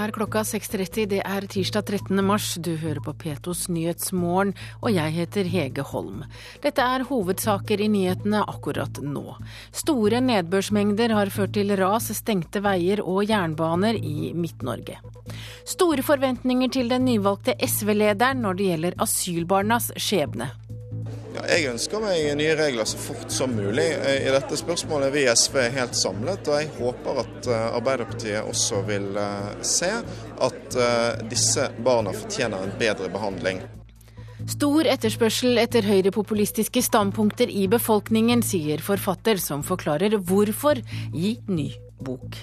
Er klokka 6.30. Det er tirsdag 13. mars. Du hører på Petos Nyhetsmorgen, og jeg heter Hege Holm. Dette er hovedsaker i nyhetene akkurat nå. Store nedbørsmengder har ført til ras, stengte veier og jernbaner i Midt-Norge. Store forventninger til den nyvalgte SV-lederen når det gjelder asylbarnas skjebne. Jeg ønsker meg nye regler så fort som mulig. I dette spørsmålet er vi i SV helt samlet, og jeg håper at eh, Arbeiderpartiet også vil eh, se at eh, disse barna fortjener en bedre behandling. Stor etterspørsel etter høyrepopulistiske standpunkter i befolkningen, sier forfatter, som forklarer hvorfor i ny bok.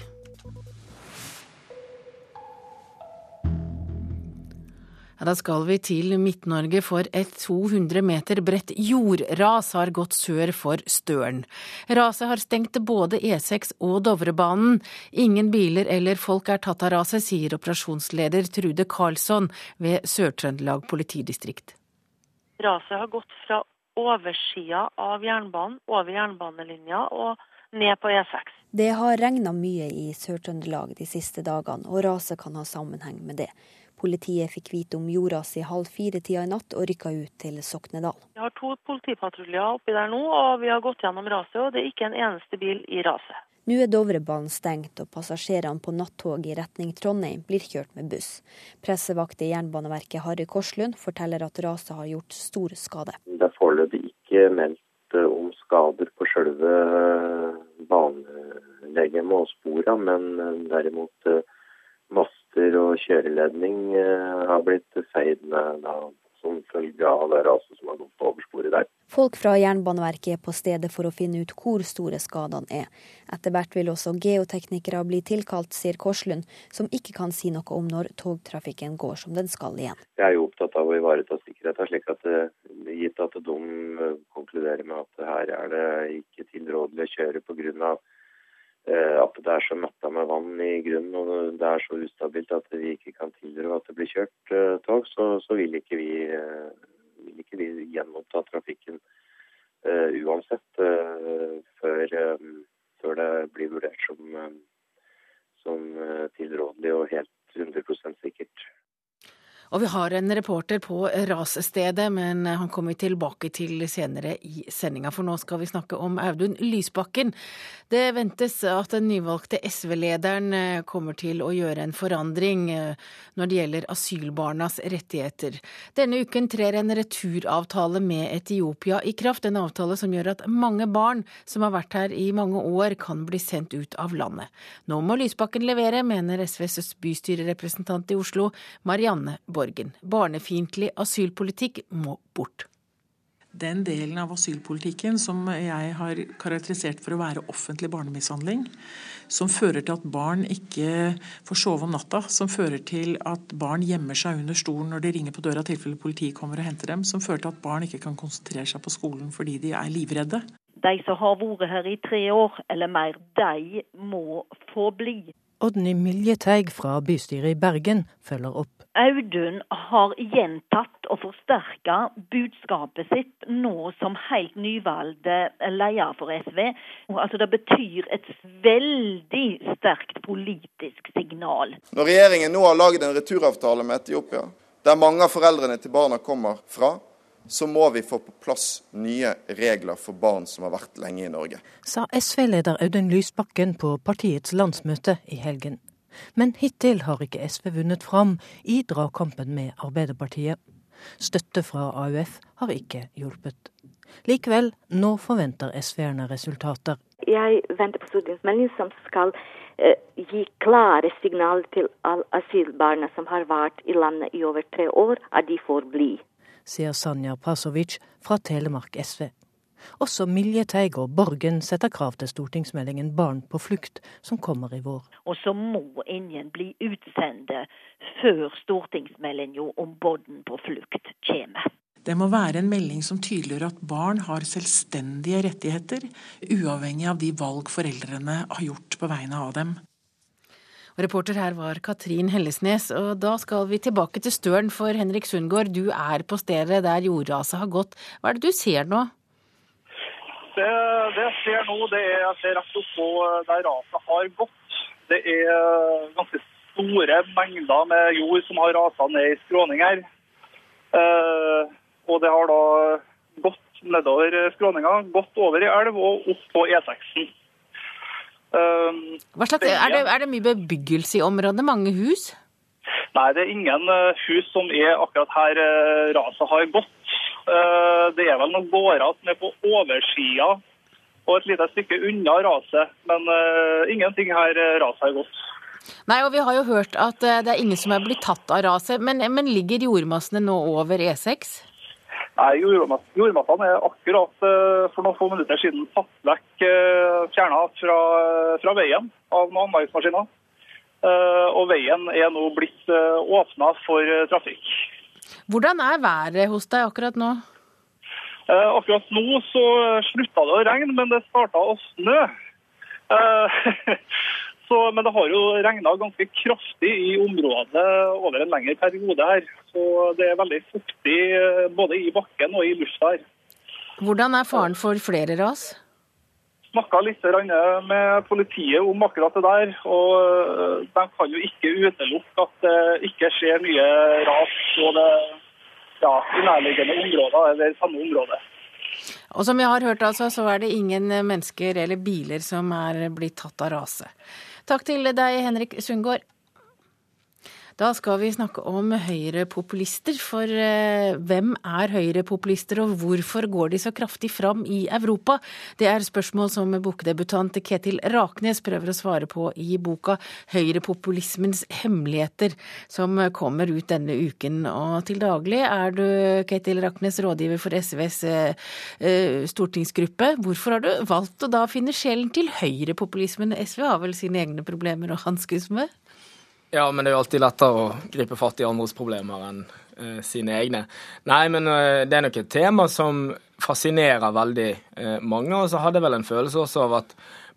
Da skal vi til Midt-Norge, for et 200 meter bredt jordras har gått sør for Støren. Raset har stengt både E6 og Dovrebanen. Ingen biler eller folk er tatt av raset, sier operasjonsleder Trude Karlsson ved Sør-Trøndelag politidistrikt. Raset har gått fra oversida av jernbanen, over jernbanelinja og ned på E6. Det har regna mye i Sør-Trøndelag de siste dagene, og raset kan ha sammenheng med det. Politiet fikk vite om jordas i halv fire-tida i natt og rykka ut til Soknedal. Vi har to politipatruljer oppi der nå, og vi har gått gjennom raset. Og det er ikke en eneste bil i raset. Nå er Dovrebanen stengt, og passasjerene på nattog i retning Trondheim blir kjørt med buss. Pressevakt i Jernbaneverket Harry Korslund forteller at raset har gjort stor skade. Det er foreløpig ikke meldt om skader på selve banelegemet og sporene, men derimot master og kjøreledning har blitt feid med da, som følge av det raset som har gått på oversporet der. Folk fra Jernbaneverket er på stedet for å finne ut hvor store skadene er. Etter hvert vil også geoteknikere bli tilkalt, sier Korslund, som ikke kan si noe om når togtrafikken går som den skal igjen. Jeg er jo opptatt av å ivareta sikkerheten, slik at det, gitt at de konkluderer med at her er det ikke tilrådelig å kjøre pga at det er så metta med vann i grunnen og det er så ustabilt at vi ikke kan tilrå at det blir kjørt uh, tog, så, så, vil ikke vi, uh, vil ikke vi gjenoppta trafikken uh, uansett før, før, det blir vurdert som, som tilrådelig og helt 100% sikkert. Og vi har en reporter på rasstedet, men han kommer vi tilbake til senere i sendinga. For nå skal vi snakke om Audun Lysbakken. Det ventes at den nyvalgte SV-lederen eh, kommer til å gjøre en forandring eh, når det gjelder asylbarnas rettigheter. Denne uken trer en returavtale med Etiopia i kraft. En avtale som gjør at mange barn som har vært her i mange år, kan bli sendt ut av landet. Nå må Lysbakken levere, mener SVs bystyrerepresentant i Oslo, Marianne Borg. Borgen. Barnefiendtlig asylpolitikk må bort. Den delen av asylpolitikken som jeg har karakterisert for å være offentlig barnemishandling, som fører til at barn ikke får sove om natta, som fører til at barn gjemmer seg under stolen når de ringer på døra i tilfelle politiet kommer og henter dem, som fører til at barn ikke kan konsentrere seg på skolen fordi de er livredde. De som har vært her i tre år eller mer, de må få bli. Odny Miljeteig fra bystyret i Bergen følger opp. Audun har gjentatt og forsterka budskapet sitt nå som helt nyvalgt leder for SV. Altså Det betyr et veldig sterkt politisk signal. Når regjeringen nå har laget en returavtale med Etiopia, der mange av foreldrene til barna kommer fra, så må vi få på plass nye regler for barn som har vært lenge i Norge. Sa SV-leder Audun Lysbakken på partiets landsmøte i helgen. Men hittil har ikke SV vunnet fram i dragkampen med Arbeiderpartiet. Støtte fra AUF har ikke hjulpet. Likevel, nå forventer SV-erne resultater. Jeg venter på stortingsmeldingen som skal eh, gi klare signaler til alle asylbarna som har vært i landet i over tre år, at de får bli. Sier Sanja Pasovic fra Telemark SV. Også Milje Teiger Borgen setter krav til stortingsmeldingen Barn på flukt, som kommer i vår. Og så må ingen bli utsendte før stortingsmeldinga om barn på flukt kommer. Det må være en melding som tydeliggjør at barn har selvstendige rettigheter, uavhengig av de valg foreldrene har gjort på vegne av dem. Reporter her var Katrin Hellesnes, og da skal vi tilbake til Støren, for Henrik Sundgaard, du er på stedet der jordraset har gått. Hva er det du ser nå? Det, det jeg ser nå, det er at det er rett oppå der raset har gått. Det er ganske store mengder med jord som har rasa ned i skråninger. Eh, og det har da gått nedover skråninga, gått over i elv og opp på E6-en. Um, slags, er, det, er, det, mye bebyggelse i området? Mange hus? Nei, det er ingen uh, hus som er akkurat her raset har gått. Uh, det er vel noen gårder som er på oversida og et lite stykke unna raset, men ingenting her raset har gått. Nei, og vi har jo hørt at det er ingen som er blitt tatt av raset, men, men ligger jordmassene nå over E6? Nei, Jordmassene er akkurat for noen få minutter siden tatt vekk, fjerna fra, fra, veien av noen anleggsmaskiner. Og veien er nå blitt åpna for trafikk. Hvordan er været hos deg akkurat nå? akkurat nå så slutta det å regne, men det starta å snø. Så, men det har jo regna ganske kraftig i området over en lengre periode her. Så det er veldig fuktig eh, både i bakken og i lufta her. Hvordan er faren for flere ras? Snakka litt med politiet om akkurat det der. og eh, De kan jo ikke utelukke at det ikke skjer nye ras ja, i nærliggende områder eller samme område. Og som jeg har hørt, altså, så er det ingen mennesker eller biler som er blitt tatt av raset. Takk til deg, Henrik Sundgaard. Da skal vi snakke om høyrepopulister. For eh, hvem er høyrepopulister, og hvorfor går de så kraftig fram i Europa? Det er spørsmål som bokdebutant Ketil Raknes prøver å svare på i boka 'Høyrepopulismens hemmeligheter', som kommer ut denne uken. Og til daglig er du, Ketil Raknes, rådgiver for SVs eh, eh, stortingsgruppe. Hvorfor har du valgt å da finne sjelen til høyrepopulismen? SV har vel sine egne problemer å hanskes med? Ja, men det er jo alltid lettere å gripe fatt i andres problemer enn uh, sine egne. Nei, men uh, det er nok et tema som fascinerer veldig uh, mange. Og så hadde jeg vel en følelse også av at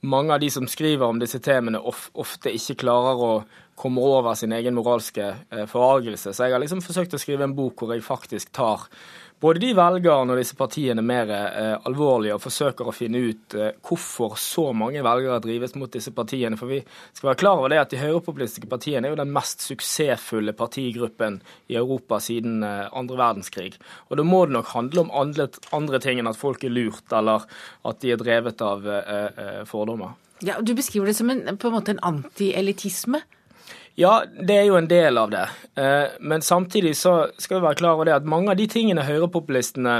mange av de som skriver om disse temaene, of ofte ikke klarer å komme over sin egen moralske forargelse. Så jeg har liksom forsøkt å skrive en bok hvor jeg faktisk tar både de velgerne og disse partiene mer eh, alvorlige og forsøker å finne ut eh, hvorfor så mange velgere drives mot disse partiene. For vi skal være klar over det at de høyrepopulistiske partiene er jo den mest suksessfulle partigruppen i Europa siden eh, andre verdenskrig. Og da må det nok handle om andre, andre ting enn at folk er lurt, eller at de er drevet av eh, eh, fordommer. Ja, Du beskriver det som en, på en måte en antielitisme? Ja, det er jo en del av det. Eh, men samtidig så skal vi være klar over det at mange av de tingene høyrepopulistene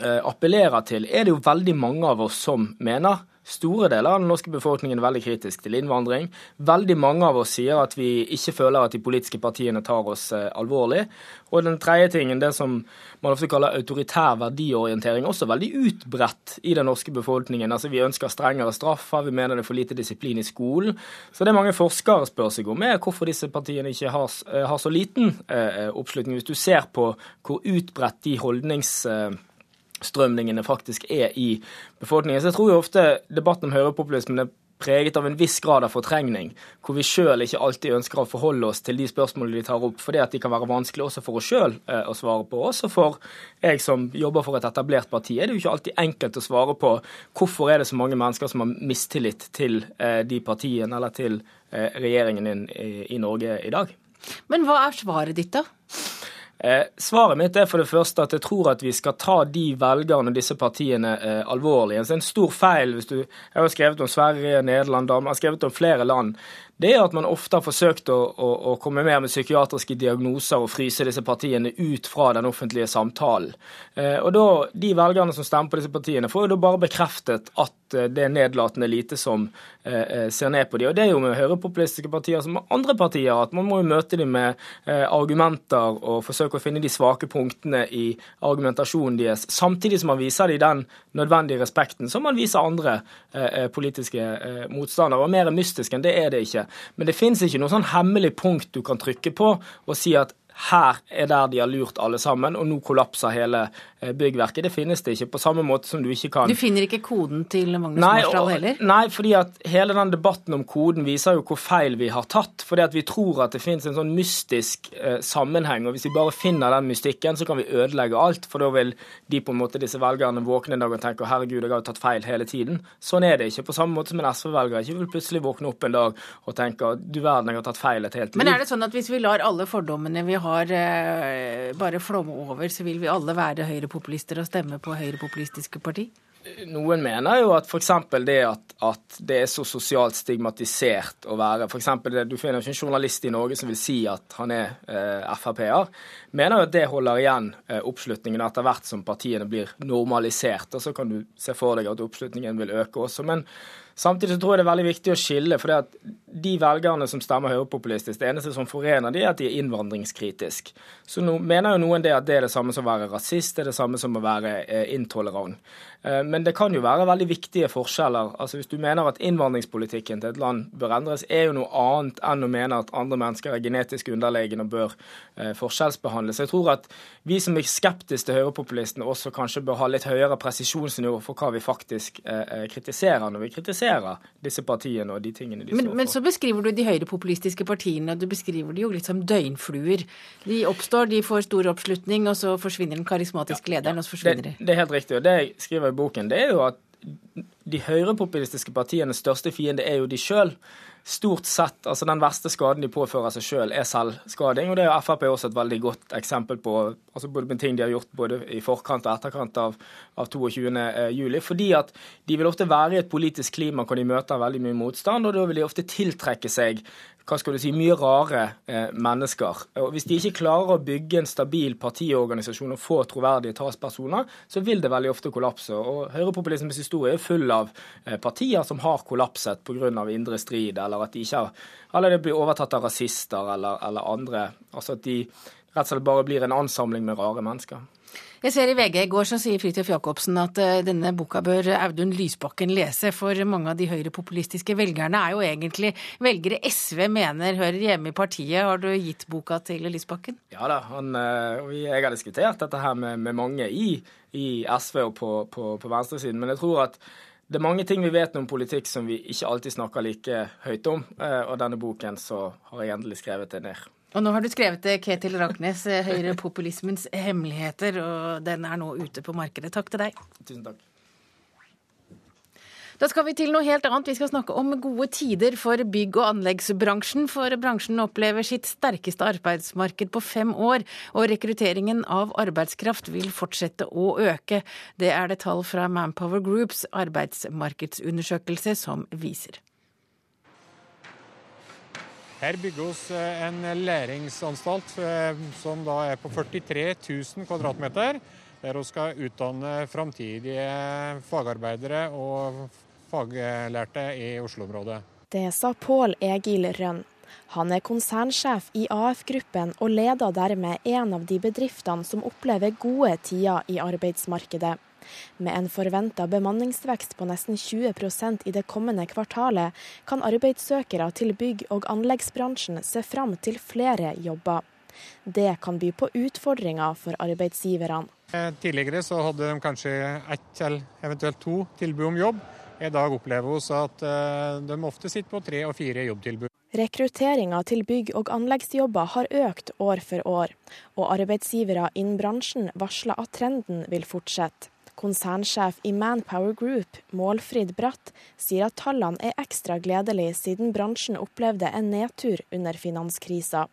eh, appellerer til, er det jo veldig mange av oss som mener. Store deler av den norske befolkningen er veldig kritisk til innvandring. Veldig mange av oss sier at vi ikke føler at de politiske partiene tar oss eh, alvorlig. Og den tredje tingen, det som man ofte kaller autoritær verdiorientering, også veldig utbredt i den norske befolkningen. Altså Vi ønsker strengere straffer, vi mener det er for lite disiplin i skolen. Så det mange forskere spør seg om, er hvorfor disse partiene ikke har, eh, har så liten eh, oppslutning. Hvis du ser på hvor utbredt de holdnings... Eh, strømningene faktisk er i befolkningen. Så jeg tror jo ofte debatten om høyrepopulismen er preget av en viss grad av fortrengning, hvor vi sjøl ikke alltid ønsker å forholde oss til de spørsmålene de tar opp, fordi at de kan være vanskelig også for oss sjøl eh, å svare på. Også for jeg som jobber for et etablert parti, er det jo ikke alltid enkelt å svare på hvorfor er det så mange mennesker som har mistillit til eh, de partiene eller til eh, regjeringen i Norge i dag. Men hva er svaret ditt, da? Eh, svaret mitt er for det første at jeg tror at vi skal ta de velgerne og disse partiene eh, alvorlig. Så en stor feil hvis du Jeg har skrevet om Sverige, Nederland, Danmark, jeg har skrevet om flere land det er at man ofte har forsøkt å, å, å, komme mer med psykiatriske diagnoser og fryse disse partiene ut fra den offentlige samtalen. Eh, og da, De velgerne som stemmer på disse partiene, får jo da bare bekreftet at eh, det er nedlatende lite som ser ned på dem. Og Det er jo med høyrepopulistiske partier som med andre partier, at man må jo møte dem med eh, argumenter og forsøke å finne de svake punktene i argumentasjonen deres, samtidig som man viser dem den nødvendige respekten som man viser andre eh, politiske motstandere. Og Mer mystisk enn det er det ikke. Men det fins ikke noe sånn hemmelig punkt du kan trykke på og si at her er der de har lurt alle sammen, og nå kollapser hele eh, byggverket. Det finnes det ikke, på samme måte som du ikke kan Du finner ikke koden til Magnus Marsdal heller? Nei, fordi at hele den debatten om koden viser jo hvor feil vi har tatt. Fordi at vi tror at det finnes en sånn mystisk eh, sammenheng, og hvis vi bare finner den mystikken, så kan vi ødelegge alt. For da vil de på en måte, disse velgerne våkne en dag og tenke herregud, jeg har jo tatt feil hele tiden. Sånn er det ikke. På samme måte som en SV-velger ikke vil plutselig våkne opp en dag og tenke du verden, jeg har tatt feil et helt liv. Men er det sånn at hvis vi lar alle fordommene vi har eh, bare flomme over, så vil vi alle være høyrepopulister og stemme på høyrepopulistiske parti? Noen mener jo at f.eks. det at, at, det er så sosialt stigmatisert å være for det, Du finner ikke en journalist i Norge som vil si at han er eh, Frp-er. Mener jo at det holder igjen eh, oppslutningen etter hvert som partiene blir normalisert. og Så kan du se for deg at oppslutningen vil øke også. Men Samtidig så tror jeg det er veldig viktig å skille. for at De velgerne som stemmer høyrepopulistisk, det eneste som forener de er at de er innvandringskritiske. Så nå mener jo noen det at det er det samme som å være rasist, det er det samme som å være eh, intolerant. Eh, men det kan jo være veldig viktige forskjeller. Altså Hvis du mener at innvandringspolitikken til et land bør endres, er jo noe annet enn å mene at andre mennesker er genetisk underlegne og bør eh, forskjellsbehandles. Jeg tror at vi som er skeptiske til høyrepopulistene, også kanskje bør ha litt høyere presisjonsnivå for hva vi faktisk kritiserer når vi kritiserer disse partiene og de tingene de men, står for. Men så beskriver du de høyrepopulistiske partiene, du beskriver de jo litt som døgnfluer. De oppstår, de får stor oppslutning, og så forsvinner den karismatiske lederen, og så forsvinner de. Det, det er helt riktig. og Det skriver i boken, det er jo at de høyrepopulistiske partienes største fiende er jo de sjøl stort sett altså Den verste skaden de påfører seg sjøl, er selvskading. og Det er Frp også et veldig godt eksempel på. altså både med ting de har gjort både i forkant og etterkant av, av 22.07. Fordi at de vil ofte være i et politisk klima hvor de møter veldig mye motstand, og da vil de ofte tiltrekke seg hva skal du si, mye rare eh, mennesker. Og Hvis de ikke klarer å bygge en stabil partiorganisasjon og få troverdige talspersoner, så vil det veldig ofte kollapse. Og Høyrepopulismens historie er full av eh, partier som har kollapset pga. indre strid, eller at de ikke har, eller det blir overtatt av rasister eller, eller andre. Altså at de rett og slett bare blir en ansamling med rare mennesker. Jeg ser i VG i går så sier Fridtjof Jacobsen at eh, denne boka bør Audun Lysbakken lese, for mange av de høyrepopulistiske velgerne er jo egentlig velgere SV mener hører hjemme i partiet. Har du gitt boka til Lysbakken? Ja da, han, eh, jeg har diskutert dette her med, med mange i, i, SV og på, på, på venstresiden, men jeg tror at det er mange ting vi vet om politikk som vi ikke alltid snakker like høyt om, eh, og denne boken så har jeg endelig skrevet det ned. Og nå har du skrevet det, Ketil Raknes, eh, 'Høyrepopulismens hemmeligheter', og den er nå ute på markedet. Takk til deg. Tusen takk. Da skal vi til noe helt annet. Vi skal snakke om gode tider for bygg- og anleggsbransjen. For bransjen opplever sitt sterkeste arbeidsmarked på fem år, og rekrutteringen av arbeidskraft vil fortsette å øke. Det er det tall fra Manpower Groups arbeidsmarkedsundersøkelse som viser. Her bygges vi en læringsanstalt eh, som da er på 43 000 kvadratmeter. Der hun skal utdanne framtidige fagarbeidere og faglærte i Oslo-området. Det sa Pål Egil Rønn. Han er konsernsjef i AF-gruppen og leder dermed en av de bedriftene som opplever gode tider i arbeidsmarkedet. Med en forventa bemanningsvekst på nesten 20% i det kommende kvartalet, kan arbeidssøkere til bygg- og anleggsbransjen se fram til flere jobber. Det kan by på utfordringer for arbeidsgiverne. Eh, tidligere så hadde de kanskje ett eller eventuelt to tilbud om jobb. I dag opplever vi at eh, de ofte sitter på tre og fire jobbtilbud. Rekrutteringa til bygg- og anleggsjobber har økt år for år, og arbeidsgivere innen bransjen varsler at trenden vil fortsette. Konsernsjef i Manpower Group, Målfrid Bratt, sier at tallene er ekstra gledelige siden bransjen opplevde en nedtur under finanskrisa.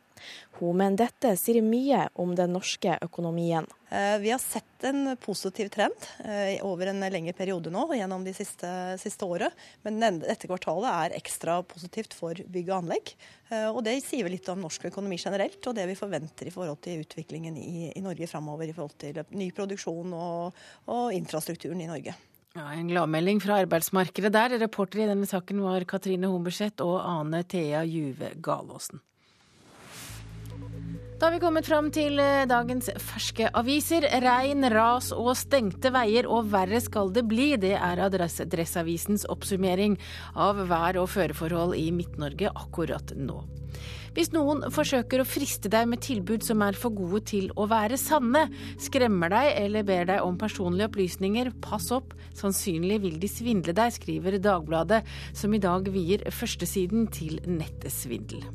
Hun mener dette sier mye om den norske økonomien. Eh, vi har sett en positiv trend eh, over en lengre periode nå gjennom de siste, siste året. Men dette kvartalet er ekstra positivt for bygg og anlegg. Eh, og det sier vel litt om norsk økonomi generelt, og det vi forventer i forhold til utviklingen i, i Norge framover i forhold til ny produksjon og, og infrastrukturen i Norge. Ja, En gladmelding fra arbeidsmarkedet der. Reporter i denne saken var Katrine Humberseth og Ane Thea Juve Galåsen. Da har vi kommet fram til eh, dagens ferske aviser. Regn, ras og stengte veier, og verre skal det bli. Det er Adresseavisens oppsummering av vær- og føreforhold i Midt-Norge akkurat nå. Hvis noen forsøker å friste deg med tilbud som er for gode til å være sanne, skremmer deg eller ber deg om personlige opplysninger, pass opp, sannsynlig vil de svindle deg, skriver Dagbladet, som i dag vier førstesiden til nettsvindel.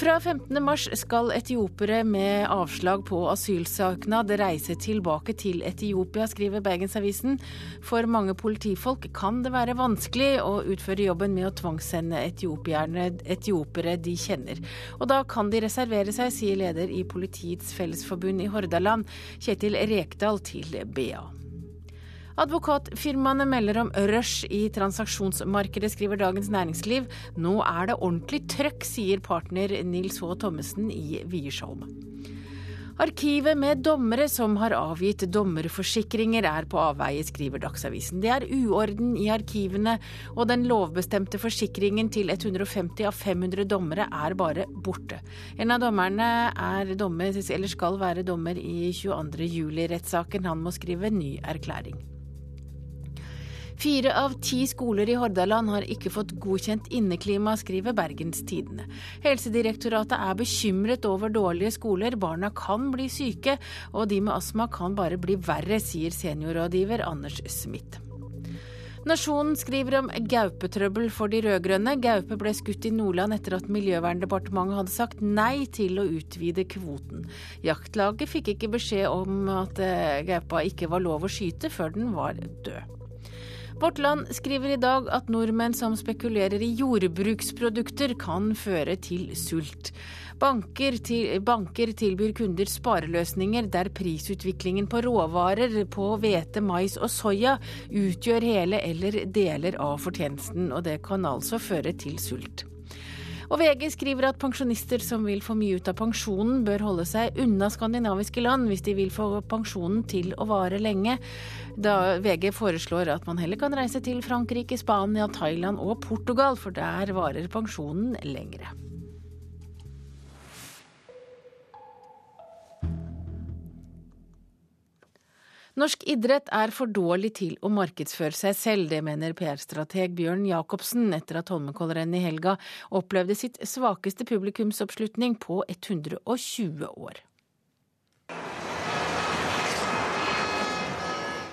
Fra 15. mars skal etiopere med avslag på asylsøknad reise tilbake til Etiopia, skriver Bergensavisen. For mange politifolk kan det være vanskelig å utføre jobben med å tvangssende etiopere de kjenner. Og da kan de reservere seg, sier leder i Politiets Fellesforbund i Hordaland, Kjetil Rekdal til BA. Advokatfirmaene melder om rush i transaksjonsmarkedet, skriver Dagens Næringsliv. Nå er det ordentlig trøkk, sier partner Nils H. Thommessen i Wiersholm. Arkivet med dommere som har avgitt dommerforsikringer er på avveie, skriver Dagsavisen. Det er uorden i arkivene, og den lovbestemte forsikringen til 150 av 500 dommere er bare borte. En av dommerne er dommer, eller skal være dommer i 22. juli-rettssaken. Han må skrive ny erklæring. Fire av ti skoler i Hordaland har ikke fått godkjent inneklima, skriver Bergens Tidende. Helsedirektoratet er bekymret over dårlige skoler, barna kan bli syke, og de med astma kan bare bli verre, sier seniorrådgiver Anders Smith. Nasjonen skriver om gaupetrøbbel for de rød-grønne. Gaupe ble skutt i Nordland etter at Miljøverndepartementet hadde sagt nei til å utvide kvoten. Jaktlaget fikk ikke beskjed om at eh, gaupa ikke var lov å skyte før den var død. Vårt Land skriver i dag at nordmenn som spekulerer i jordbruksprodukter kan føre til sult. Banker, til, banker tilbyr kunder spareløsninger der prisutviklingen på råvarer på hvete, mais og soya utgjør hele eller deler av fortjenesten, og det kan altså føre til sult. Og VG skriver at pensjonister som vil få mye ut av pensjonen, bør holde seg unna skandinaviske land hvis de vil få pensjonen til å vare lenge. Da VG foreslår at man heller kan reise til Frankrike, Spania, Thailand og Portugal, for der varer pensjonen lengre. Norsk idrett er for dårlig til å markedsføre seg selv, det mener PR-strateg Bjørn Jacobsen etter at Holmenkollrennet i helga opplevde sitt svakeste publikumsoppslutning på 120 år.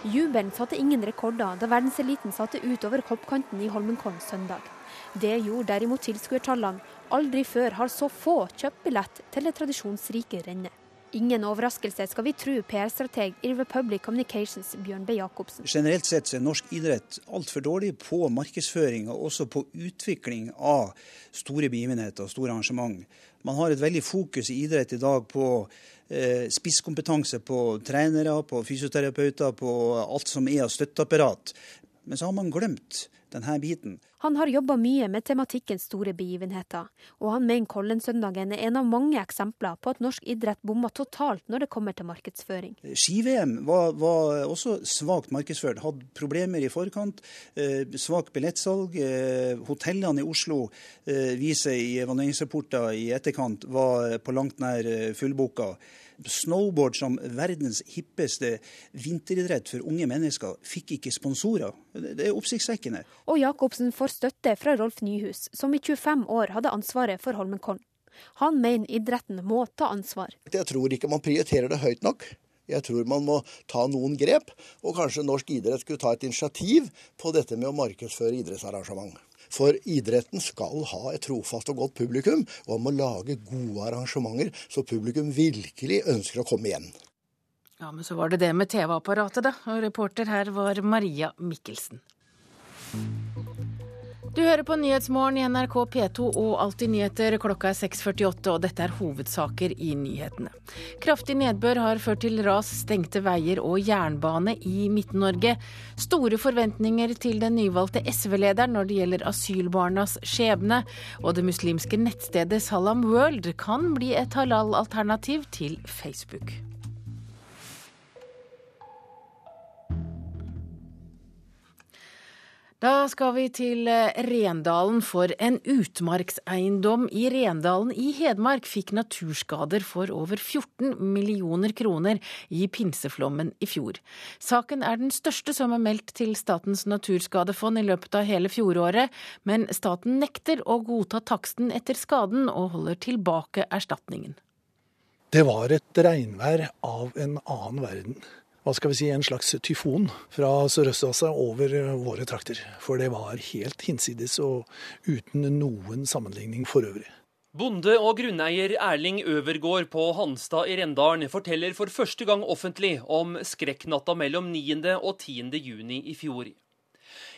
Jubelen satte ingen rekorder da verdenseliten satte utover hoppkanten i Holmenkollen søndag. Det gjorde derimot tilskuertallene. Aldri før har så få kjøpt billett til det tradisjonsrike rennet. Ingen overraskelse, skal vi tro PR-strateg i Republic Communications Bjørn B. Jacobsen. Generelt sett er norsk idrett altfor dårlig på markedsføring og også på utvikling av store begivenheter og store arrangement. Man har et veldig fokus i idrett i dag på eh, spisskompetanse på trenere, på fysioterapeuter, på alt som er av støtteapparat. Men så har man glemt denne biten. Han har jobba mye med tematikkens store begivenheter, og han mener Kollensøndagen er en av mange eksempler på at norsk idrett bommer totalt når det kommer til markedsføring. Ski-VM var, var, også svakt markedsført, hadde problemer i forkant. Eh, svakt billettsalg. Eh, hotellene i Oslo eh, viser i evalueringsrapporter i etterkant var på langt nær eh, fullboka. Snowboard som verdens hippeste vinteridrett for unge mennesker fikk ikke sponsorer. Det er oppsiktsvekkende. Og Jacobsen får støtte fra Rolf Nyhus, som i 25 år hadde ansvaret for Holmenkollen. Han mener idretten må ta ansvar. Jeg tror ikke man prioriterer det høyt nok. Jeg tror man må ta noen grep, og kanskje norsk idrett skulle ta et initiativ på dette med å markedsføre idrettsarrangement. For idretten skal ha et trofast og godt publikum, og må lage gode arrangementer så publikum virkelig ønsker å komme igjen. Ja, men så var det det med TV-apparatet, da. Og reporter her var Maria Mikkelsen. Du hører på Nyhetsmorgen i NRK P2 og Alltid nyheter. Klokka er 6.48, og dette er hovedsaker i nyhetene. Kraftig nedbør har ført til ras, stengte veier og jernbane i Midt-Norge. Store forventninger til den nyvalgte SV-lederen når det gjelder asylbarnas skjebne. Og det muslimske nettstedet Salam World kan bli et halal-alternativ til Facebook. Da skal vi til eh, Rendalen, for en utmarkseiendom i Rendalen i Hedmark fikk naturskader for over 14 millioner kroner i pinseflommen i fjor. Saken er den største som er meldt til Statens naturskadefond i løpet av hele fjoråret, men staten nekter å godta taksten etter skaden og holder tilbake erstatningen. Det var et regnvær av en annen verden hva skal vi si, en slags tyfon fra Sørøst-Asia over våre trakter. For det var helt hinsides og uten noen sammenligning for øvrig. Bonde og grunneier Erling Øvergård på Hanstad i Rendalen forteller for første gang offentlig om skrekknatta mellom 9. og 10. juni i fjor.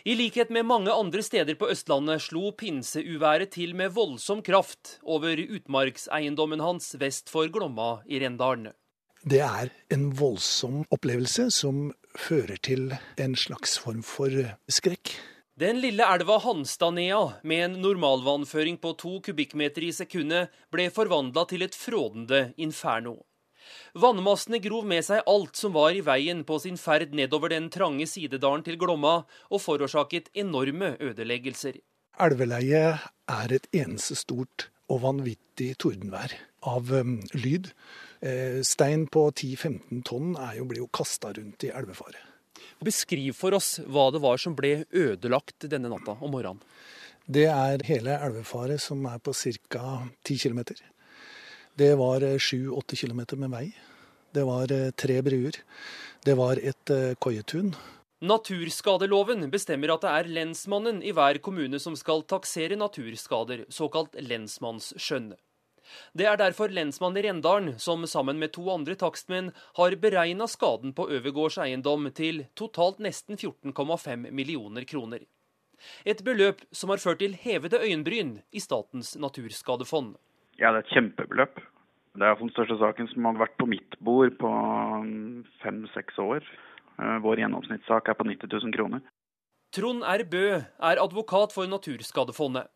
I likhet med mange andre steder på Østlandet slo pinseuværet til med voldsom kraft over utmarkseiendommen hans vest for Glomma i Rendalen. Det er en voldsom opplevelse som fører til en slags form for skrekk. Den lille elva Hanstadnea, med en normalvannføring på to kubikkmeter i sekundet, ble forvandla til et frådende inferno. Vannmassene grov med seg alt som var i veien på sin ferd nedover den trange sidedalen til Glomma, og forårsaket enorme ødeleggelser. Elveleiet er et eneste stort og vanvittig tordenvær av um, lyd. Eh, stein på 10-15 tonn jo, blir jo kasta rundt i elvefaret. Beskriv for oss hva det var som ble ødelagt denne natta om morgenen. Det er hele elvefaret som er på ca. 10 km. Det var 7-8 eh, km med vei. Det var eh, tre bruer. Det var et koietun. Naturskadeloven bestemmer at det er lensmannen i hver kommune som skal taksere naturskader, såkalt lensmannsskjønn. Det er derfor lensmannen i Rendalen som sammen med to andre takstmenn har beregna skaden på Øvergårds eiendom til totalt nesten 14,5 millioner kroner. Et beløp som har ført til hevede øyenbryn i Statens naturskadefond. Ja, det er et kjempebeløp. Det er den største saken som har vært på mitt bord på fem-seks år. Eh, vår gjennomsnittssak er på 90 000 kroner. Trond R. Bø er advokat for Naturskadefondet.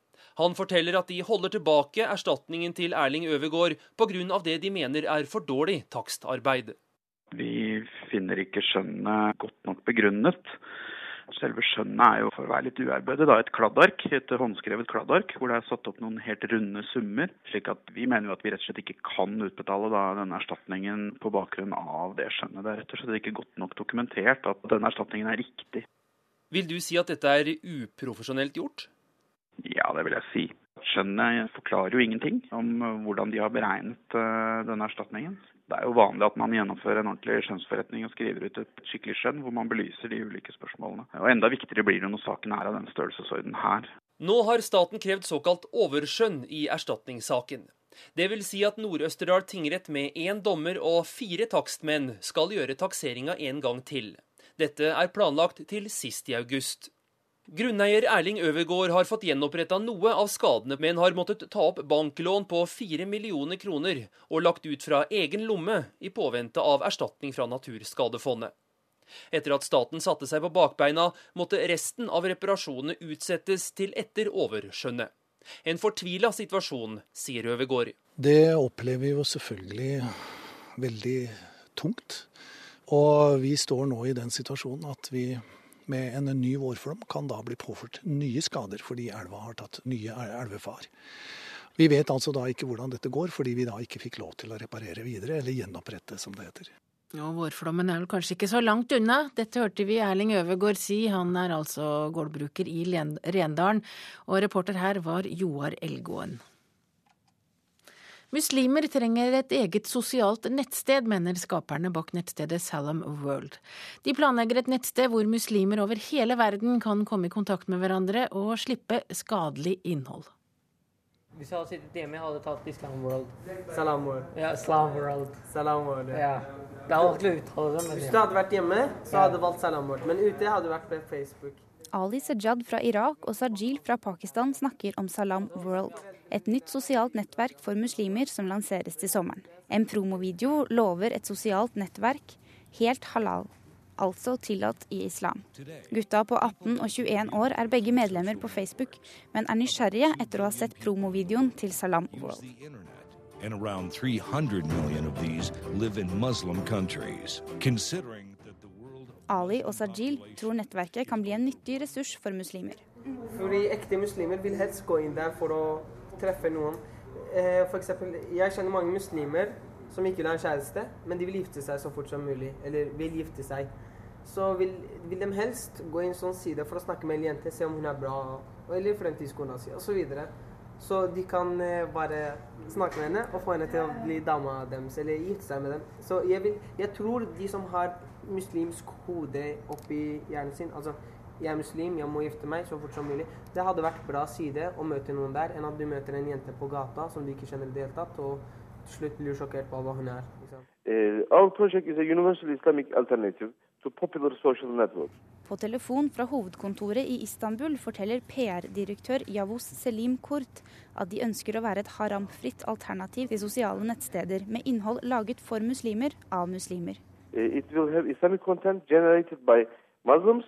Han forteller at de holder tilbake erstatningen til Erling Øvergård pga. det de mener er for dårlig takstarbeid. Vi finner ikke skjønnet godt nok begrunnet. Selve skjønnet er jo for å være litt uærbødig, et kladdark, et håndskrevet kladdark hvor det er satt opp noen helt runde summer. slik at Vi mener jo at vi rett og slett ikke kan utbetale da, denne erstatningen på bakgrunn av det skjønnet. Det er rett og slett ikke godt nok dokumentert at denne erstatningen er riktig. Vil du si at dette er uprofesjonelt gjort? Ja, det vil jeg si. Skjønnet forklarer jo ingenting om hvordan de har beregnet uh, denne erstatningen. Det er jo vanlig at man gjennomfører en ordentlig skjønnsforretning og skriver ut et skikkelig skjønn hvor man belyser de ulike spørsmålene. Og Enda viktigere blir det når saken er av den størrelsesorden her. Nå har staten krevd såkalt overskjønn i erstatningssaken. Det vil si at Nord-Østerdal tingrett med én dommer og fire takstmenn skal gjøre takseringa en gang til. Dette er planlagt til sist i august. Grunneier Erling Øvergård har fått gjenoppretta noe av skadene, men har måttet ta opp banklån på fire millioner kroner og lagt ut fra egen lomme i påvente av erstatning fra Naturskadefondet. Etter at staten satte seg på bakbeina, måtte resten av reparasjonene utsettes til etter overskjønnet. En fortvila situasjon, sier Øvergård. Det opplever vi jo selvfølgelig veldig tungt. Og vi står nå i den situasjonen at vi med en ny vårflom kan da bli påført nye skader fordi elva har tatt nye elvefar. Vi vet altså da ikke hvordan dette går, fordi vi da ikke fikk lov til å reparere videre, eller gjenopprette, som det heter. Ja, Vårflommen er vel kanskje ikke så langt unna. Dette hørte vi Erling Øvergård si. Han er altså gårdbruker i Rendalen. Og reporter her var Joar Elgåen. Muslimer trenger et eget sosialt nettsted, mener skaperne bak nettstedet Salam World. De planlegger et nettsted hvor muslimer over hele verden kan komme i kontakt med hverandre og slippe skadelig innhold. Hvis jeg hadde sittet hjemme, jeg hadde tatt Islam World. Salam World. Ja, Islam World. Salam World, ja. Det er vanskelig å uttale det. Men Hvis du hadde vært hjemme, så hadde du valgt Salam World. Men ute hadde du vært på Facebook. Ali Sajad fra Irak og Sajil fra Pakistan snakker om Salam World et nytt sosialt nettverk for muslimer som lanseres til sommeren. En promovideo lover et sosialt nettverk helt halal, altså tillatt i islam. Gutta på 18 og 21 år er begge medlemmer på Facebook, men er nysgjerrige etter å ha sett promovideoen til Salam World. And around 300 million of these live in Muslim countries. Considering Ali og Sajil tror nettverket kan bli en nyttig ressurs for muslimer. Fordi ekte muslimer vil helst gå inn der for å treffe noen. Eh, for eksempel, jeg kjenner mange muslimer som ikke vil ha en kjæreste, men de vil gifte seg så fort som mulig. Eller vil gifte seg. Så vil, vil de helst gå inn sånn side for å snakke med en jente, se om hun er bra, eller fremtidskona si, osv. Så, videre. så de kan eh, bare snakke med henne og få henne til å bli dama deres, eller gifte seg med dem. Så jeg, vil, jeg tror de som har muslimsk hode oppi hjernen sin, altså jeg er muslim, jeg må gifte meg så fort som mulig. Det hadde vært bra side å møte noen der, enn at du møter en jente på gata som du ikke kjenner i det hele tatt, og til slutt blir sjokkert på hva hun er. Liksom. Uh, our project is a universal Islamic alternative to popular social networks. På telefon fra hovedkontoret i Istanbul forteller PR-direktør Yavuz Selim Kurt at de ønsker å være et haramfritt alternativ til sosiale nettsteder med innhold laget for muslimer av muslimer. It will have Islamic content generated by Muslims.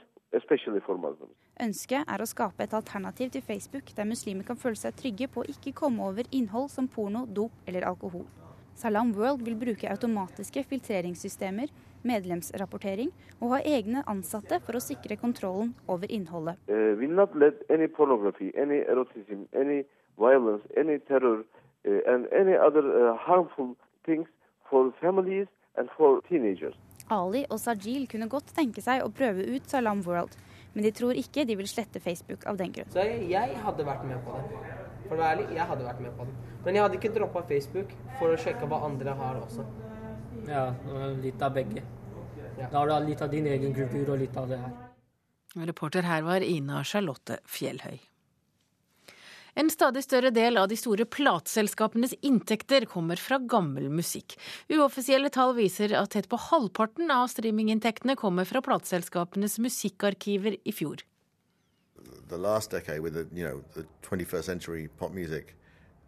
Ønsket er å skape et alternativ til Facebook der muslimer kan føle seg trygge på å ikke komme over innhold som porno, dop eller alkohol. Salam World vil bruke automatiske filtreringssystemer, medlemsrapportering og ha egne ansatte for å sikre kontrollen over innholdet. Uh, will not let any pornography, any eroticism, any violence, any terror uh, and any other uh, harmful things for families and for teenagers. Ali og Sajil kunne godt tenke seg å prøve ut Salam World, men de tror ikke de vil slette Facebook av den grunn. Så jeg, jeg hadde vært med på det. For å være ærlig, jeg hadde vært med på det. Men jeg hadde ikke droppa Facebook for å sjekke hva andre har også. Ja, litt av begge. Ja. Da har du litt av din egen kultur og litt av det her. Reporter her var Ina Charlotte Fjellhøy. En stadig større del av de store plateselskapenes inntekter kommer fra gammel musikk. Uoffisielle tall viser at tett på halvparten av streaminginntektene kommer fra plateselskapenes musikkarkiver i fjor. The last decade with the, you know, the 21st century pop music,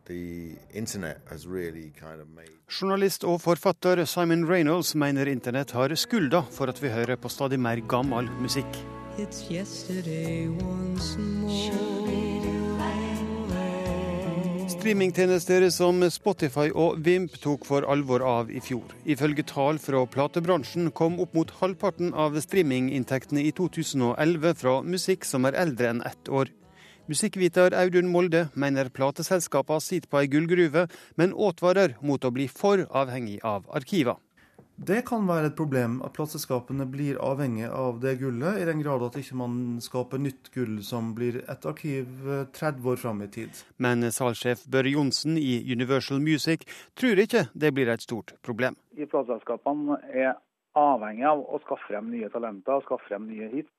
Really kind of Journalist og forfatter Simon Reynolds mener internett har skylda for at vi hører på stadig mer gammel musikk. Streamingtjenester som Spotify og Vimp tok for alvor av i fjor. Ifølge tall fra platebransjen kom opp mot halvparten av streaminginntektene i 2011 fra musikk som er eldre enn ett år. Musikkviter Audun Molde mener plateselskapene sitter på ei gullgruve, men advarer mot å bli for avhengig av arkiver. Det kan være et problem at plateselskapene blir avhengig av det gullet, i den grad at ikke man skaper nytt gull som blir et arkiv 30 eh, år fram i tid. Men salgssjef Børre Johnsen i Universal Music tror ikke det blir et stort problem. I Plateselskapene er avhengig av å skaffe frem nye talenter, og skaffe frem nye hits.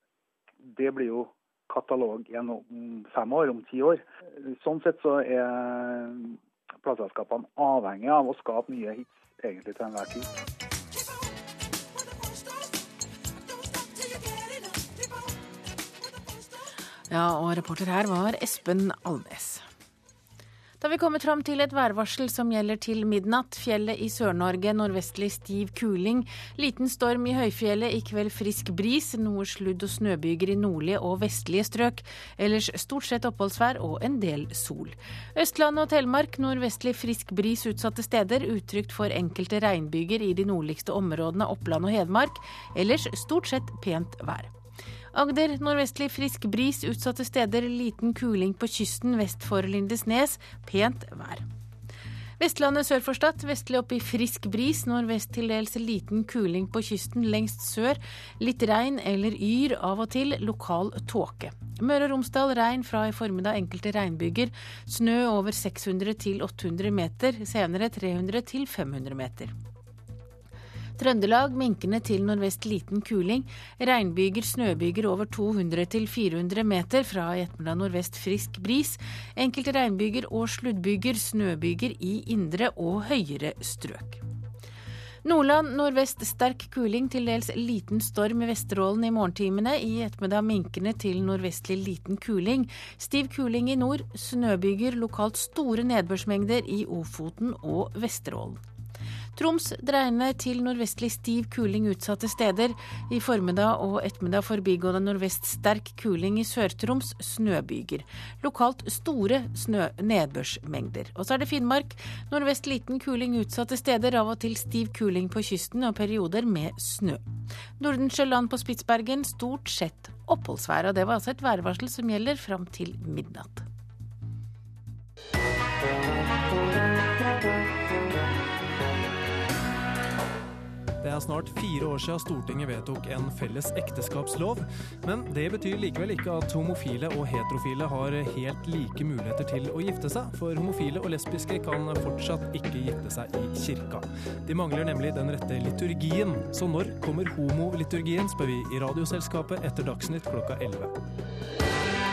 Det blir jo katalog gjennom fem år, om ti år. Sånn sett så er plateselskapene avhengig av å skape nye hits egentlig til enhver tid. Ja, og reporter her var Espen Alnes. Da vi kommet fram til et værvarsel som gjelder til midnatt. Fjellet i Sør-Norge nordvestlig stiv kuling. Liten storm i høyfjellet, i kveld frisk bris. Noe sludd- og snøbyger i nordlige og vestlige strøk. Ellers stort sett oppholdsvær og en del sol. Østlandet og Telemark nordvestlig frisk bris utsatte steder. Utrygt for enkelte regnbyger i de nordligste områdene Oppland og Hedmark. Ellers stort sett pent vær. Agder nordvestlig frisk bris, utsatte steder liten kuling på kysten vest for Lindesnes. Pent vær. Vestlandet sør for Stad, vestlig opp i frisk bris, nordvest til dels liten kuling på kysten lengst sør. Litt regn eller yr av og til, lokal tåke. Møre og Romsdal regn fra i formiddag enkelte regnbyger. Snø over 600 til 800 meter, senere 300 til 500 meter. Trøndelag minkende til nordvest liten kuling. Regnbyger, snøbyger over 200-400 meter. Fra i ettermiddag nordvest frisk bris. Enkelte regnbyger og sluddbyger, snøbyger i indre og høyere strøk. Nordland nordvest sterk kuling, til dels liten storm i Vesterålen i morgentimene. I ettermiddag minkende til nordvestlig liten kuling. Stiv kuling i nord, snøbyger, lokalt store nedbørsmengder i Ofoten og Vesterålen. Troms dreiende til nordvestlig stiv kuling utsatte steder. I formiddag og ettermiddag forbigående nordvest sterk kuling i Sør-Troms, snøbyger. Lokalt store snø nedbørsmengder. Og så er det Finnmark. Nordvest liten kuling utsatte steder, av og til stiv kuling på kysten og perioder med snø. Nordensjøland på Spitsbergen stort sett oppholdsvær. Og det var altså et værvarsel som gjelder fram til midnatt. Det er snart fire år siden Stortinget vedtok en felles ekteskapslov, men det betyr likevel ikke at homofile og heterofile har helt like muligheter til å gifte seg, for homofile og lesbiske kan fortsatt ikke gifte seg i kirka. De mangler nemlig den rette liturgien, så når kommer homoliturgien, spør vi i Radioselskapet etter Dagsnytt klokka 11.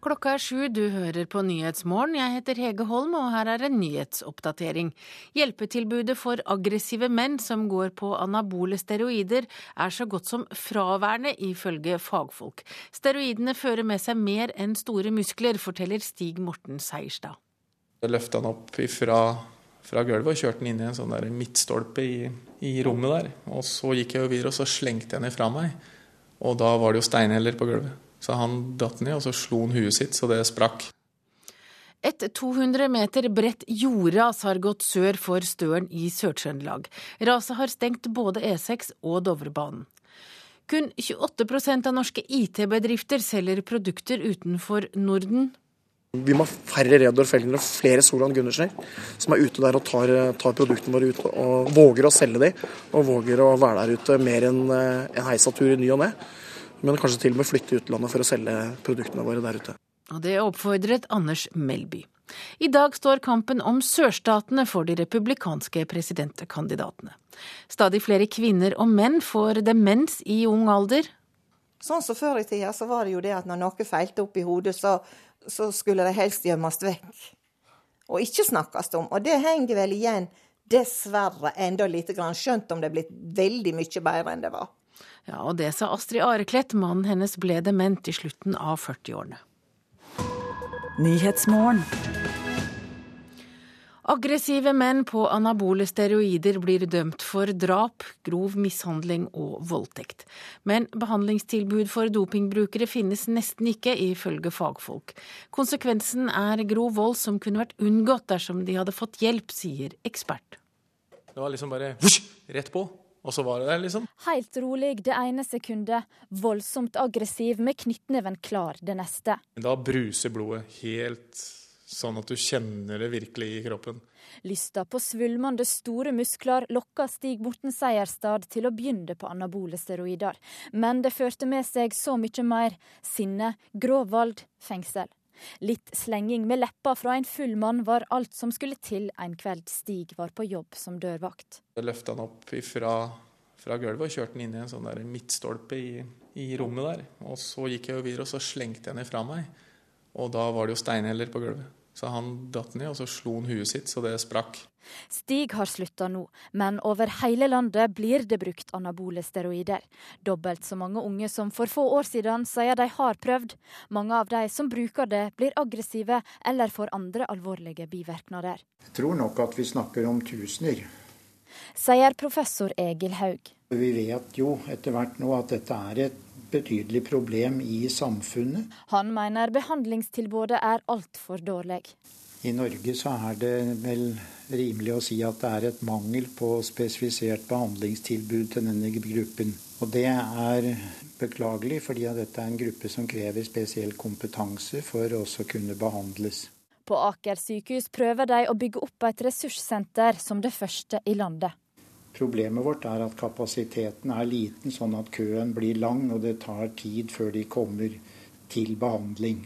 Klokka er sju, du hører på Nyhetsmorgen. Jeg heter Hege Holm, og her er en nyhetsoppdatering. Hjelpetilbudet for aggressive menn som går på anabole steroider, er så godt som fraværende, ifølge fagfolk. Steroidene fører med seg mer enn store muskler, forteller Stig Morten Seierstad. Jeg løfta han opp ifra, fra gulvet og kjørte han inn i en sånn der midtstolpe i, i rommet der. Og så gikk jeg jo videre, og så slengte jeg den ifra meg. Og da var det jo steinheller på gulvet. Så han datt ned, og så slo han huet sitt så det sprakk. Et 200 meter bredt jordras har gått sør for Støren i Sør-Trøndelag. Raset har stengt både E6 og Dovrebanen. Kun 28% av norske IT-bedrifter selger produkter utenfor Norden. Vi må ha færre Reodor Felgen og flere Solan Gundersen som er ute der og tar, tar, produktene våre ut og våger å selge dem. Og våger å være der ute mer enn en heisatur i ny og ne men kanskje til og med flytte utlandet for å selge produktene våre der ute. Og Det oppfordret Anders Melby. I dag står kampen om sørstatene for de republikanske presidentkandidatene. Stadig flere kvinner og menn får demens i ung alder. Sånn som Før i tida så var det jo det at når noe feilte opp i hodet, så, så skulle det helst gjemmes vekk. Og ikke snakkes om. Og det henger vel igjen, dessverre, enda lite grann. Skjønt om det er blitt veldig mye bedre enn det var. Ja, og det sa Astrid Areklett. Mannen hennes ble dement i slutten av 40-årene. Aggressive menn på anabole steroider blir dømt for drap, grov mishandling og voldtekt. Men behandlingstilbud for dopingbrukere finnes nesten ikke, ifølge fagfolk. Konsekvensen er grov vold som kunne vært unngått dersom de hadde fått hjelp, sier ekspert. Det var liksom bare rett på. Og så var det der, liksom. Helt rolig det ene sekundet, voldsomt aggressiv med knyttneven klar det neste. Da bruser blodet helt sånn at du kjenner det virkelig i kroppen. Lysta på svulmende store muskler lokka Stig Morten Seierstad til å begynne på anabole steroider. Men det førte med seg så mye mer. Sinne, grov vold, fengsel. Litt slenging med leppa fra en full mann var alt som skulle til en kveld Stig var på jobb som dørvakt. Jeg løfta han opp fra, fra gulvet og kjørte han inn i en sånn der midtstolpe i, i, rommet der. Og så gikk jeg jo videre, og så slengte jeg den fra meg. Og da var det jo steinheller på gulvet. Så han datt ned, og så slo han huet sitt så det sprakk. Stig har slutta nå, men over hele landet blir det brukt anabole steroider. Dobbelt så mange unge som for få år siden sier de har prøvd. Mange av de som bruker det, blir aggressive eller får andre alvorlige bivirkninger. Jeg tror nok at vi snakker om tusener. Sier professor Egil Haug. Vi vet jo etter hvert nå at dette er et betydelig problem i samfunnet. Han mener behandlingstilbudet er altfor dårlig. I Norge så er det vel rimelig å si at det er et mangel på spesifisert behandlingstilbud til denne gruppen. Og det er beklagelig, fordi dette er en gruppe som krever spesiell kompetanse for også å kunne behandles. På Aker sykehus prøver de å bygge opp et ressurssenter som det første i landet. Problemet vårt er at kapasiteten er liten, sånn at køen blir lang, og det tar tid før de kommer til behandling.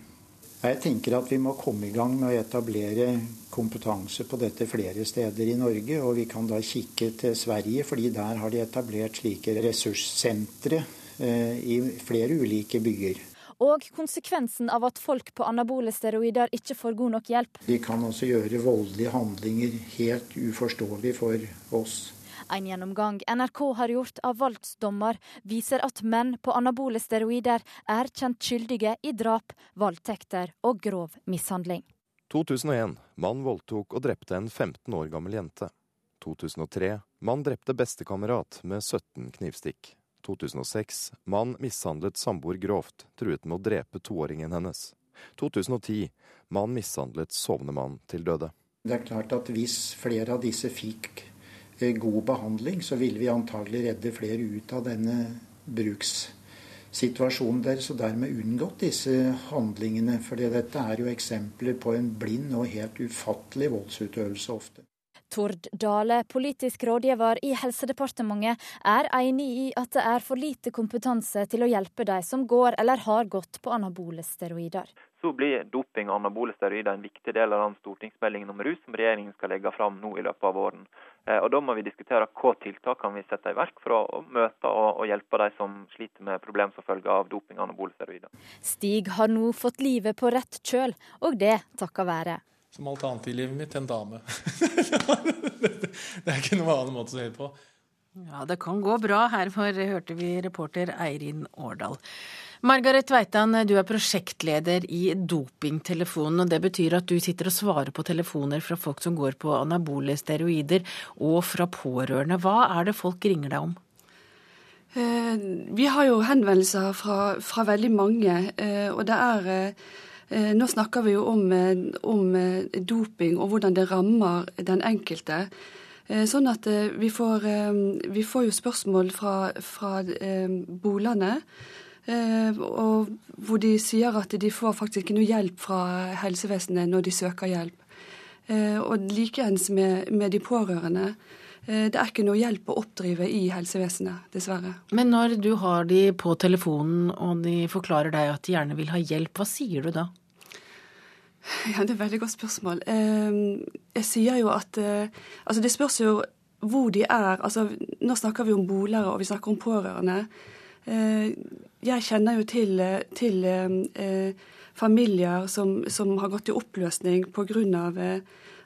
Jeg tenker at vi må komme i gang med å etablere kompetanse på dette flere steder i Norge. Og vi kan da kikke til Sverige, fordi der har de etablert slike ressurssentre eh, i flere ulike byer. og konsekvensen av at folk på anabole steroider ikke får god nok hjelp. De kan også gjøre voldelige handlinger helt uforståelig for oss. En gjennomgang NRK har gjort av voldsdommer, viser at menn på anabole steroider er kjent skyldige i drap, voldtekter og grov mishandling. 2001. Mann voldtok og drepte en 15 år gammel jente. 2003. Mann drepte bestekamerat med 17 knivstikk. 2006. Mann mishandlet samboer grovt, truet med å drepe toåringen hennes. 2010. Mann mishandlet sovende mann til døde. Det er klart at hvis flere av disse fikk god behandling, så ville vi antagelig redde flere ut av denne brukssituasjonen deres, og dermed unngått disse handlingene. For dette er jo eksempler på en blind og helt ufattelig voldsutøvelse ofte. Tord Dale, politisk rådgiver i Helsedepartementet, er enig i at det er for lite kompetanse til å hjelpe de som går eller har gått på anabole steroider. Så blir doping og anabole steroider en viktig del av den stortingsmeldingen om rus som regjeringen skal legge fram nå i løpet av våren. Eh, og Da må vi diskutere hva tiltak kan vi sette i verk for å møte og, hjelpe de som sliter med problem som følge av doping og anabole steroider. Stig har nå fått livet på rett kjøl, og det takket være som alt annet i livet mitt en dame. det er ikke noen annen måte å se på. Ja, det kan gå bra. Her hørte vi reporter Eirin Årdal. Margaret Weitan, du er prosjektleder i Dopingtelefonen. og Det betyr at du sitter og svarer på telefoner fra folk som går på anabole steroider, og fra pårørende. Hva er det folk ringer deg om? Eh, vi har jo henvendelser fra, fra veldig mange, eh, og det er eh, nå snakker vi jo om, om, doping og hvordan det rammer den enkelte. Sånn at vi får, vi får jo spørsmål fra, fra bolene. Og hvor de sier at de får faktisk ikke noe hjelp fra helsevesenet når de søker hjelp. Og likeens med, med de pårørende. Det er ikke noe hjelp å oppdrive i helsevesenet, dessverre. Men når du har de på telefonen og de forklarer deg at de gjerne vil ha hjelp, hva sier du da? Ja, Det er et veldig godt spørsmål. Jeg sier jo at eh, Altså, det spørs jo hvor de er. Altså, nå snakker vi om bolere, og vi snakker om pårørende. Eh, jeg kjenner jo til, til eh, familier som, som, har gått i oppløsning pga.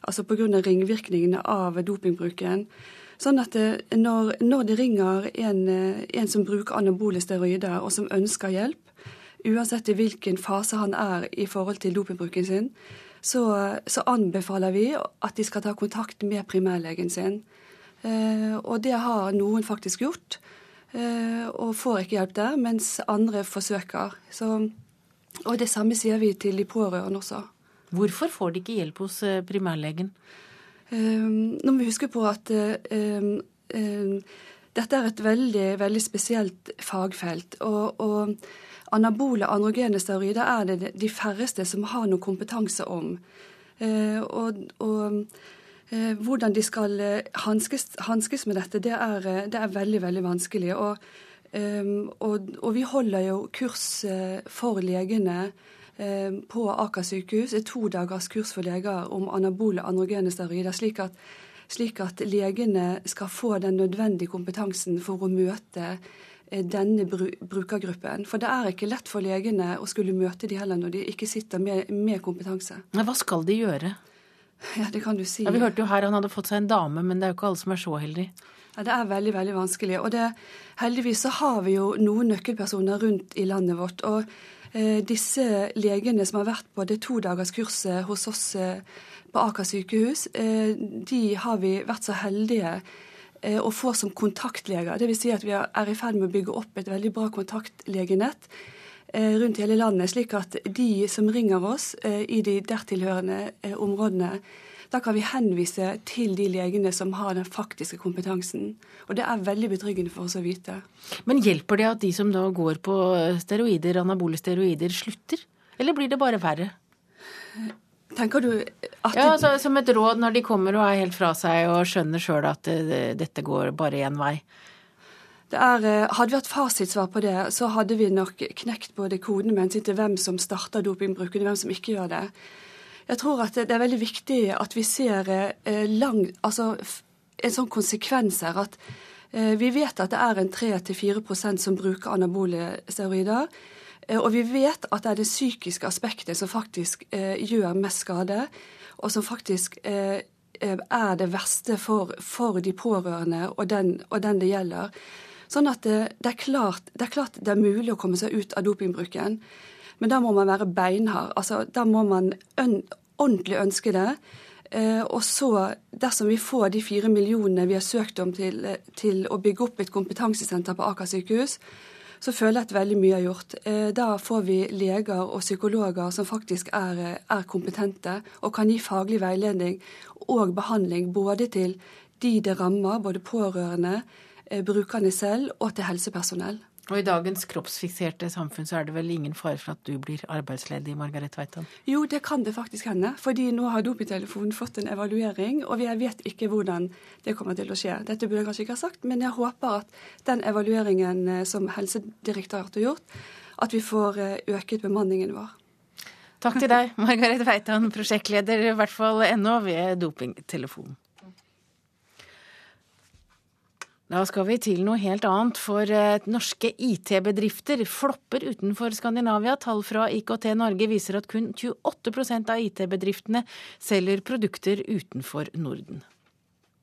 Altså på grunn av ringvirkningene av dopingbruken. Sånn at når, når det ringer en, en som bruker anabole steroider, og som ønsker hjelp, uansett i hvilken fase han er i forhold til dopingbruken sin, så, så, anbefaler vi at de skal ta kontakt med primærlegen sin. Eh, og det har noen faktisk gjort, eh, og får ikke hjelp der, mens andre forsøker. Så, og det samme sier vi til de pårørende også. Hvorfor får de ikke hjelp hos eh, primærlegen? Eh, nå må vi huske på at eh, eh, dette er et veldig, veldig spesielt fagfelt. og, og Anabole androgene steroider er det de færreste som har noe kompetanse om. Eh, og, og eh, hvordan de skal eh, hanskes, hanskes med dette, det er, det er, veldig, veldig vanskelig. Og, og, og vi holder jo kurs for legene på Aker sykehus, et to dagers kurs for leger om anabole androgene steroider, slik at, slik at legene skal få den nødvendige kompetansen for å møte Eh, denne brukergruppen. For det er ikke lett for legene å skulle møte de heller når de ikke sitter med, med kompetanse. Hva skal de gjøre? Ja, det kan du si. Ja, Vi hørte jo her han hadde fått seg en dame, men det er jo ikke alle som er så heldige. Ja, Det er veldig veldig vanskelig. Og det, heldigvis så har vi jo noen nøkkelpersoner rundt i landet vårt. Og eh, disse legene som har vært på det todagerskurset hos oss eh, på Aker sykehus, eh, de har vi vært så heldige Eh, og få som kontaktleger. Dvs. Si at vi er i ferd med å bygge opp et veldig bra kontaktlegenett rundt hele landet, slik at de som ringer oss eh, i de dertilhørende områdene, da kan vi henvise til de legene som har den faktiske kompetansen. Og det er veldig betryggende for oss å vite. Men hjelper det at de som da går på steroider, anabole steroider, slutter? Eller blir det bare verre? Tenker du at Ja, altså, Som et råd når de kommer og er helt fra seg og skjønner sjøl at eh, dette går bare én vei? Er, eh, hadde vi hatt fasitsvar på det, så hadde vi nok knekt både kodene med hensyn til hvem som starter dopingbruken, og hvem som ikke gjør det. Jeg tror at det er veldig viktig at vi ser eh, lang, altså en sånn konsekvens her. At vi vet at det er en 3-4% som bruker anabole steroider. Og vi vet at det er det psykiske aspektet som faktisk gjør mest skade, og som faktisk er det verste for, for de pårørende og den, og den, det gjelder. Sånn at det, det, er klart, det, er klart, det er mulig å komme seg ut av dopingbruken, men da må man være beinhard. Altså, da må man ordentlig ønske det. Eh, og så, dersom vi får de fire millionene vi har søkt om til, til å bygge opp et kompetansesenter på Aker sykehus, så føler jeg at veldig mye er gjort. Eh, da får vi leger og psykologer som faktisk er, er kompetente og kan gi faglig veiledning og behandling både til de det rammer, både pårørende, brukerne selv og til helsepersonell. Og I dagens kroppsfikserte samfunn så er det vel ingen fare for at du blir arbeidsledig, Margaret Weitan? Jo, det kan det faktisk hende. Fordi nå har Dopingtelefonen fått en evaluering, og jeg vet ikke hvordan det kommer til å skje. Dette burde jeg kanskje ikke ha sagt, men jeg håper at den evalueringen eh, som Helsedirektoratet har gjort, at vi får eh, øket bemanningen vår. Takk til deg, Margaret Weitan, prosjektleder i hvert fall ennå ved Dopingtelefonen. Da skal vi til noe helt annet, for eh, norske IT-bedrifter flopper utenfor Skandinavia. Tall fra IKT Norge viser at kun 28% av IT-bedriftene selger produkter utenfor Norden.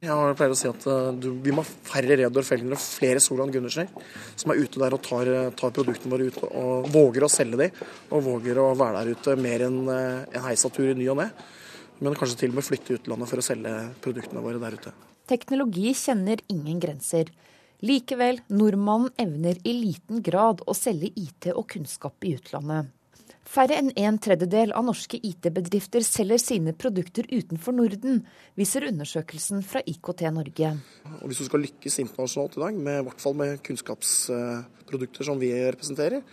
Jeg pleier å si at uh, du, vi må ha færre Reodor Fellinger og flere Solan Gundersen som er ute der og tar, tar, produktene våre ut og våger å selge dem. Og våger å være der ute mer enn en heisatur i ny og ne. Men kanskje til og med flytte utlandet for å selge produktene våre der ute. Teknologi kjenner ingen grenser. Likevel, nordmannen evner i liten grad å selge IT og kunnskap i utlandet. Færre enn en tredjedel av norske IT-bedrifter selger sine produkter utenfor Norden, viser undersøkelsen fra IKT Norge. Og hvis du skal lykkes internasjonalt i dag, med, i hvert fall med kunnskapsprodukter som vi representerer,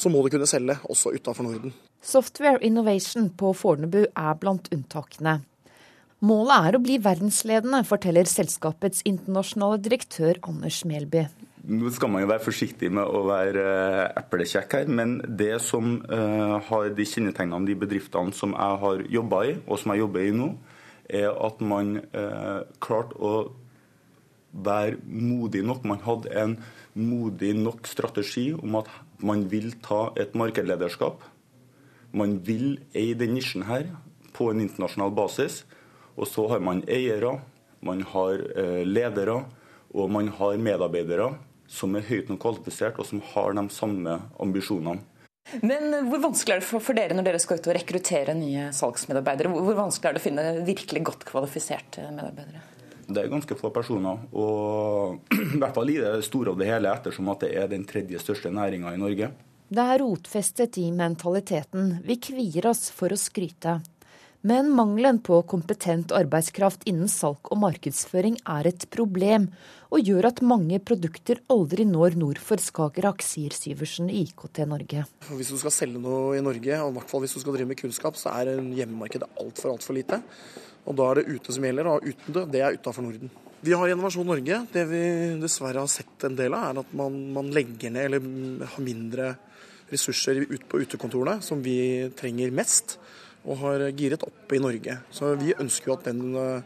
så må du kunne selge også utenfor Norden. Software Innovation på Fornebu er blant unntakene. Målet er å bli verdensledende, forteller selskapets internasjonale direktør Anders Melby. Nå skal man jo være forsiktig med å være uh, eplekjekk her, men det som uh, har de kjennetegnene de bedriftene som jeg har jobba i, og som jeg jobber i nå, er at man uh, klarte å være modig nok. Man hadde en modig nok strategi om at man vil ta et markedlederskap. Man vil eie den nisjen her på en internasjonal basis. Og så har man eiere, man har eh, ledere og man har medarbeidere som er høyt nok kvalifisert og som har de samme ambisjonene. Men hvor vanskelig er det for dere når dere skal ut og rekruttere nye salgsmedarbeidere? Hvor vanskelig er det å finne virkelig godt kvalifiserte medarbeidere? Det er ganske få personer. Og i hvert fall i det store og det hele, ettersom at det er den tredje største næringa i Norge. Det er rotfestet i mentaliteten. Vi kvier oss for å skryte. Men mangelen på kompetent arbeidskraft innen salg og markedsføring er et problem, og gjør at mange produkter aldri når nord for Skagerrak, sier Syversen i IKT Norge. Hvis du skal selge noe i Norge, og i hvert fall hvis du skal drive med kunnskap, så er hjemmemarkedet altfor altfor lite. Og da er det ute som gjelder, og uten det, det er utafor Norden. Vi har Innovasjon Norge. Det vi dessverre har sett en del av, er at man, man legger ned eller har mindre ressurser ut på utekontorene, som vi trenger mest og har giret opp i Norge. Så vi ønsker jo at den, eh,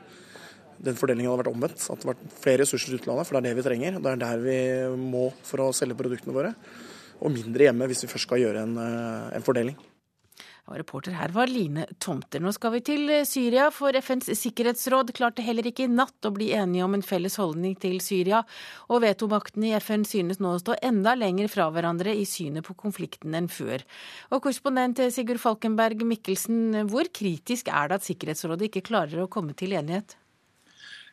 den fordelingen hadde vært omvendt. At det hadde vært flere ressurser til utlandet, for det er det vi trenger. Det er der vi må for å selge produktene våre. Og mindre hjemme hvis vi først skal gjøre en, eh, en fordeling. Og reporter her var Line Tomter. Nå skal vi til eh, Syria, for FNs sikkerhetsråd klarte heller ikke i natt å bli enige om en felles holdning til Syria, og vetomaktene i FN synes nå å stå enda lenger fra hverandre i synet på konflikten enn før. Og korrespondent Sigurd Falkenberg Mikkelsen, hvor kritisk er det at Sikkerhetsrådet ikke klarer å komme til enighet?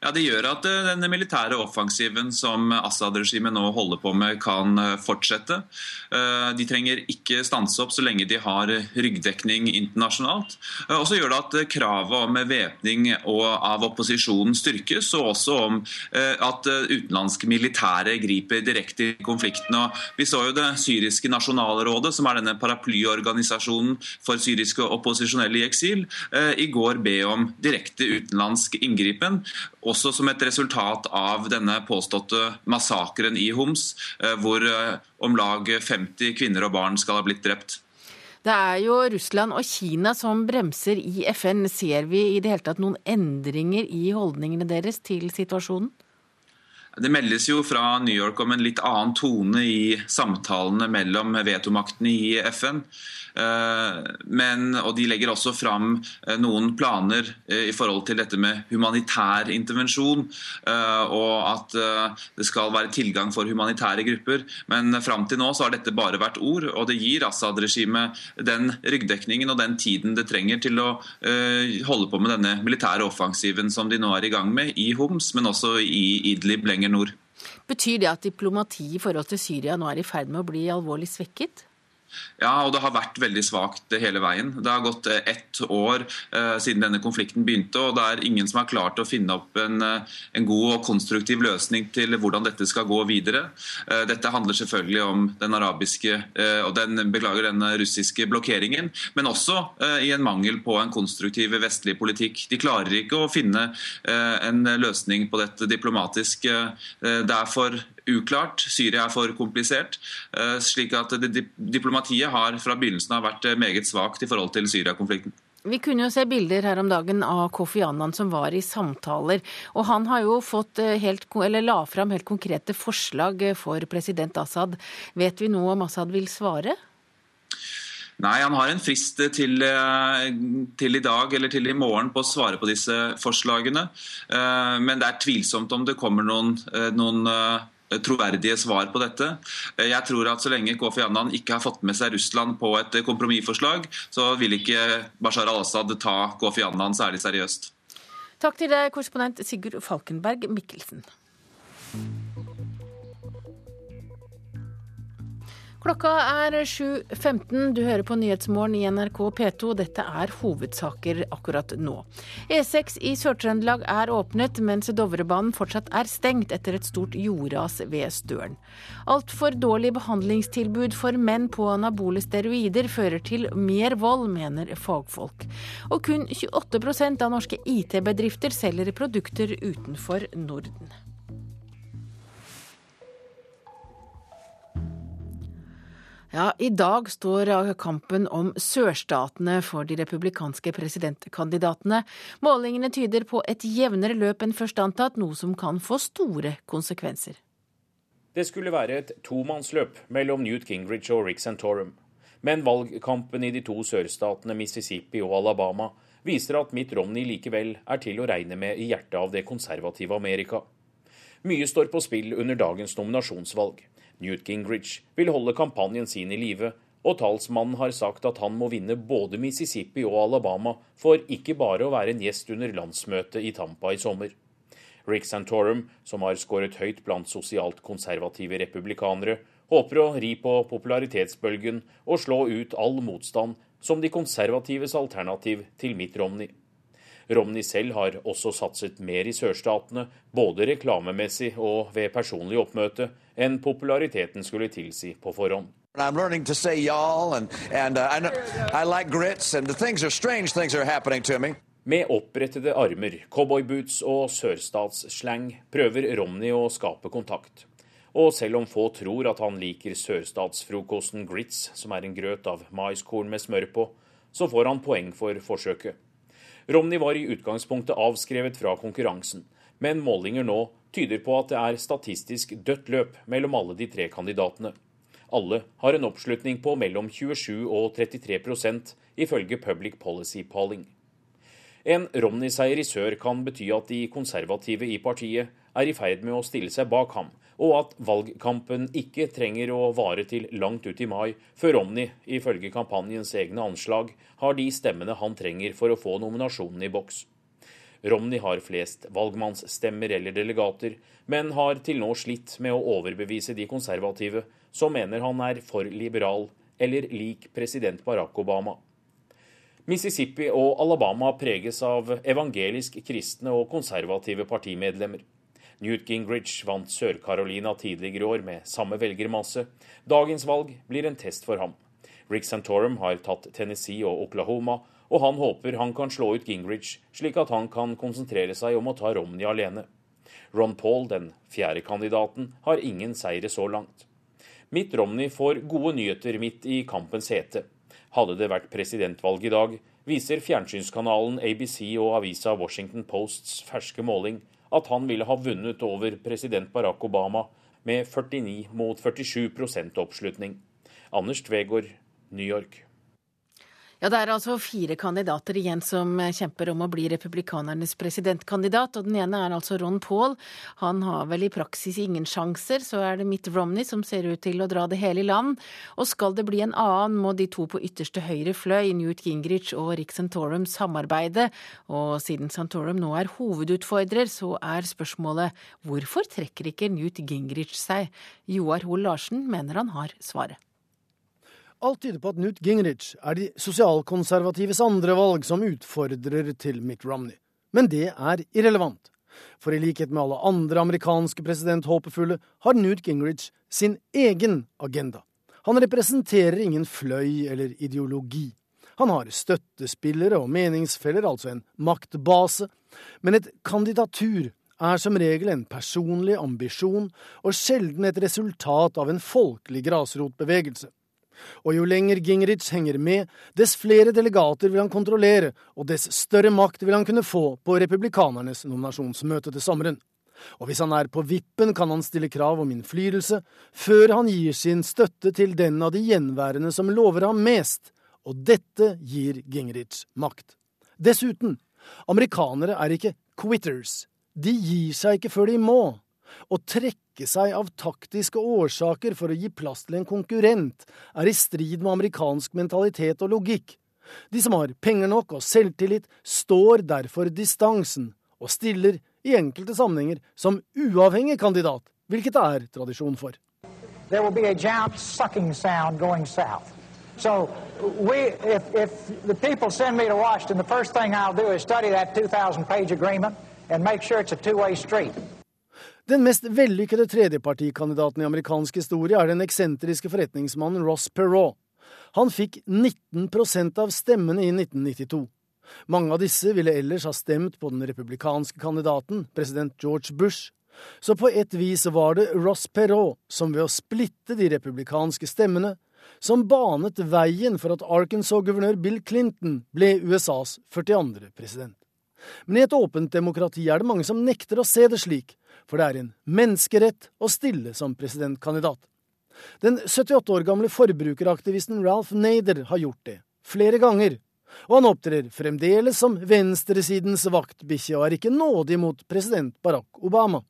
Ja, Det gjør at eh, den militære offensiven som Assad-regimet nå holder på med, kan eh, fortsette. Eh, de trenger ikke stanse opp så lenge de har ryggdekning internasjonalt. Og så gjør det at kravet om væpning av opposisjonen styrkes, og også om at utenlandske militære griper direkte i konflikten. Og vi så jo Det syriske nasjonalrådet, som er denne paraplyorganisasjonen for syriske opposisjonelle i eksil, i går be om direkte utenlandsk inngripen også som et resultat av denne påståtte massakren i Homs, eh, hvor eh, om lag 50 kvinner og barn skal ha blitt drept. Det er jo Russland og Kina som bremser i FN. Ser vi i det hele tatt noen endringer i holdningene deres til situasjonen? Det meldes jo fra New York om en litt annen tone i samtalene mellom vetomaktene i FN. Eh, men, og De legger også fram eh, noen planer eh, i forhold til dette med humanitær intervensjon. Og at det skal være tilgang for humanitære grupper. Men fram til nå så har dette bare vært ord. Og det gir Assad-regimet den ryggdekningen og den tiden det trenger til å holde på med denne militære offensiven som de nå er i gang med i Homs, men også i Idlib lenger nord. Betyr det at diplomati i forhold til Syria nå er i ferd med å bli alvorlig svekket? Ja, og det har vært veldig svakt hele veien. Det har gått eh, ett år eh, siden denne konflikten begynte, og det er ingen som har klart å finne opp en, eh, en, god og konstruktiv løsning til hvordan dette skal gå videre. Eh, dette handler selvfølgelig om den arabiske eh, og den, beklager, den russiske blokkeringen, men også eh, i en mangel på en konstruktiv vestlig politikk. De klarer ikke å finne en løsning på dette diplomatisk. det er for uklart. Syria er for komplisert. Eh, slik at Diplomatiet har fra begynnelsen av vært eh, meget svakt i forhold til Syria-konflikten. Vi kunne jo se bilder her om dagen av Kofi Annan som var i samtaler. Og han har jo fått eh, helt, eller la fram helt konkrete forslag for president Assad. Vet vi noe om Assad vil svare? Nei, han har en frist til, til, i dag eller til i morgen på å svare på disse forslagene. Men det er tvilsomt om det kommer noen, noen troverdige svar på dette. Eh, jeg tror at Så lenge Kofi Annan ikke har fått med seg Russland på et kompromissforslag, så vil ikke Bashar al-Assad ta Kofi Annan særlig seriøst. Takk til korrespondent Sigurd Falkenberg Mikkelsen. Klokka er 7.15. Du hører på Nyhetsmorgen i NRK P2. Dette er hovedsaker akkurat nå. E6 i Sør-Trøndelag er åpnet, mens Dovrebanen fortsatt er stengt etter et stort jordras ved Støren. Altfor dårlig behandlingstilbud for menn på anabole steroider fører til mer vold, mener fagfolk. Og kun 28% av norske IT-bedrifter selger produkter utenfor Norden. Ja, I dag står kampen om sørstatene for de republikanske presidentkandidatene. Målingene tyder på et jevnere løp enn først antatt, noe som kan få store konsekvenser. Det skulle være et tomannsløp mellom Newt Gingrich og Rick Santorum. Men valgkampen i de to sørstatene Mississippi og Alabama viser at Mitt Romney likevel er til å regne med i hjertet av det konservative Amerika. Mye står på spill under dagens nominasjonsvalg. Newt Gingrich vil holde kampanjen sin i live, og talsmannen har sagt at han må vinne både Mississippi og Alabama for ikke bare å være en gjest under landsmøtet i Tampa i sommer. Rick Santorum, som har skåret høyt blant sosialt konservative republikanere, håper å ri på popularitetsbølgen og slå ut all motstand som de konservatives alternativ til Mitt Romney. Romney selv har også satset mer i sørstatene, både reklamemessig og ved personlig oppmøte, enn populariteten skulle tilsi på forhånd. I'm learning to say y'all, and, and uh, I, I like grits, and the things are strange things are happening to me. Med opprettede armer, cowboyboots og sørstatsslang prøver Romney å skape kontakt. Og selv om få tror at han liker sørstatsfrokosten grits, som er en grøt av maiskorn med smør på, så får han poeng for forsøket. Romney var i utgangspunktet avskrevet fra konkurransen, men målinger nå tyder på at det er statistisk dødt løp mellom alle de tre kandidatene. Alle har en oppslutning på mellom 27 og 33% ifølge Public Policy Polling. En Romney-seier i sør kan bety at de konservative i partiet er i ferd med å stille seg bak ham, og at valgkampen ikke trenger å vare til langt ut i mai, før Romney, ifølge kampanjens egne anslag, har de stemmene han trenger for å få nominasjonen i boks. Romney har flest valgmannsstemmer eller delegater, men har til nå slitt med å overbevise de konservative, som mener han er for liberal eller lik president Barack Obama. Mississippi og Alabama preges av evangelisk kristne og konservative partimedlemmer. Newt Gingrich vant Sør-Carolina tidligere i år med samme velgermasse. Dagens valg blir en test for ham. Rick Santorum har tatt Tennessee og Oklahoma, og han håper han kan slå ut Gingrich, slik at han kan konsentrere seg om å ta Romney alene. Ron Paul, den fjerde kandidaten, har ingen seire så langt. Mitt Romney får gode nyheter midt i kampens hete. Hadde det vært presidentvalg i dag, viser fjernsynskanalen ABC og avisa Washington Posts ferske måling at han ville ha vunnet over president Barack Obama med 49 mot 47 prosent oppslutning. Anders Tvegård, New York. Ja, Det er altså fire kandidater igjen som kjemper om å bli republikanernes presidentkandidat. og Den ene er altså Ron Paul. Han har vel i praksis ingen sjanser. Så er det Mitt Romney som ser ut til å dra det hele i land. Og skal det bli en annen, må de to på ytterste høyre fløy, Newt Gingrich og Rick Santorum, samarbeide. Og siden Santorum nå er hovedutfordrer, så er spørsmålet hvorfor trekker ikke Newt Gingrich seg? Joar Hoel Larsen mener han har svaret. Alt tyder på at Newt Gingrich er de sosialkonservatives andre valg som utfordrer til Mitt Romney. Men det er irrelevant. For i likhet med alle andre amerikanske presidenthåpefulle har Newt Gingrich sin egen agenda. Han representerer ingen fløy eller ideologi. Han har støttespillere og meningsfeller, altså en maktbase. Men et kandidatur er som regel en personlig ambisjon, og sjelden et resultat av en folkelig grasrotbevegelse. Og jo lenger Gingrich henger med, dess flere delegater vil han kontrollere, og dess større makt vil han kunne få på republikanernes nominasjonsmøte til sommeren. Og hvis han er på vippen, kan han stille krav om innflytelse, før han gir sin støtte til den av de gjenværende som lover ham mest, og dette gir Gingrich makt. Dessuten, amerikanere er ikke quitters. De gir seg ikke før de må. Å trekke seg av taktiske årsaker for å gi plass til en konkurrent er i strid med amerikansk mentalitet og logikk. De som har penger nok og selvtillit, står derfor distansen og stiller i enkelte sammenhenger som uavhengig kandidat, hvilket det er tradisjon for. There will be a giant sucking sound going south. So we, if, if the people send me to Washington, the first thing I'll do is study that 2,000 page agreement and make sure it's a two-way street. Den mest vellykkede tredjepartikandidaten i amerikansk historie er den eksentriske forretningsmannen Ross Perot. Han fikk 19% av stemmene i 1992. Mange av disse ville ellers ha stemt på den republikanske kandidaten, president George Bush. Så på et vis var det Ross Perot som ved å splitte de republikanske stemmene, som banet veien for at Arkansas-guvernør Bill Clinton ble USAs 42. president. Men i et åpent demokrati er det mange som nekter å se det slik, for det er en menneskerett å stille som presidentkandidat. Den 78 år gamle forbrukeraktivisten Ralph Nader har gjort det, flere ganger, og han opptrer fremdeles som venstresidens vaktbikkje og er ikke nådig mot president Barack Obama.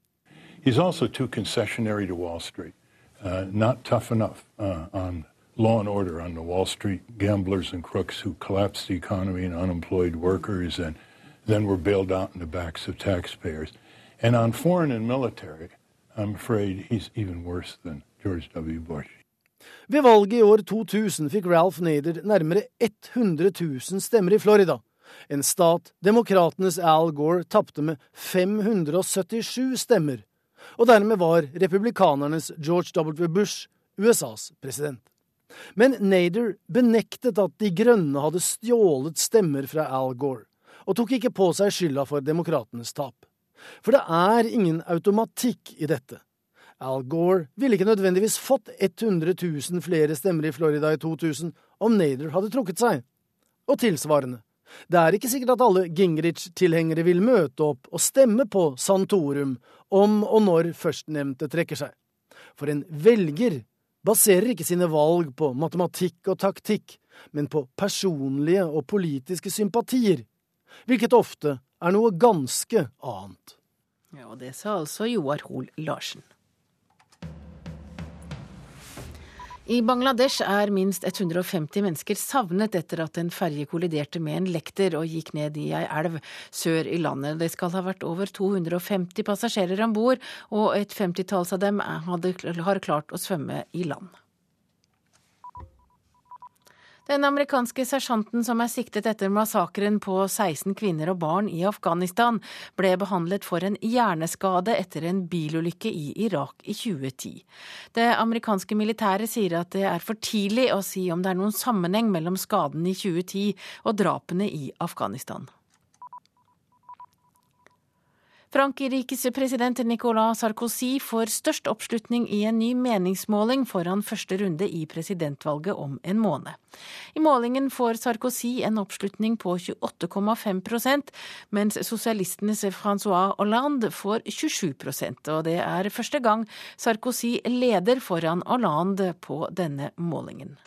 He's also too concessionary to Wall Street, uh, not tough enough uh, on law and order on Wall Street gamblers and crooks who collapsed the economy and unemployed workers and then were bailed out in the backs of taxpayers. And on foreign and military, I'm afraid he's even worse than George W. Bush. Ved valget i år 2000 fikk Ralph Nader nærmere 100 000 stemmer i Florida, en stat demokratenes Al Gore tapte med 577 stemmer, og dermed var republikanernes George W. Bush USAs president. Men Nader benektet at De grønne hadde stjålet stemmer fra Al Gore, og tok ikke på seg skylda for demokratenes tap. For det er ingen automatikk i dette. Al Gore ville ikke nødvendigvis fått 100 000 flere stemmer i Florida i 2000 om Nader hadde trukket seg. Og tilsvarende. Det er ikke sikkert at alle Gingrich-tilhengere vil møte opp og stemme på Santorum om og når førstnevnte trekker seg. For en velger baserer ikke sine valg på matematikk og taktikk, men på personlige og politiske sympatier, hvilket ofte er noe ganske annet. Ja, og Det sa altså Joar Hoel Larsen. I Bangladesh er minst 150 mennesker savnet etter at en ferje kolliderte med en lekter og gikk ned i ei elv sør i landet. Det skal ha vært over 250 passasjerer om bord, og et femtitalls av dem hadde, har klart å svømme i land. Den amerikanske sersjanten som er siktet etter massakren på 16 kvinner og barn i Afghanistan, ble behandlet for en hjerneskade etter en bilulykke i Irak i 2010. Det amerikanske militæret sier at det er for tidlig å si om det er noen sammenheng mellom skaden i 2010 og drapene i Afghanistan. Frankrikes president Nicolas Sarkozy får størst oppslutning i en ny meningsmåling foran første runde i presidentvalget om en måned. I målingen får Sarkozy en oppslutning på 28,5% mens sosialistenes Francois Hollande får 27% og det er første gang Sarkozy leder foran Hollande på denne målingen.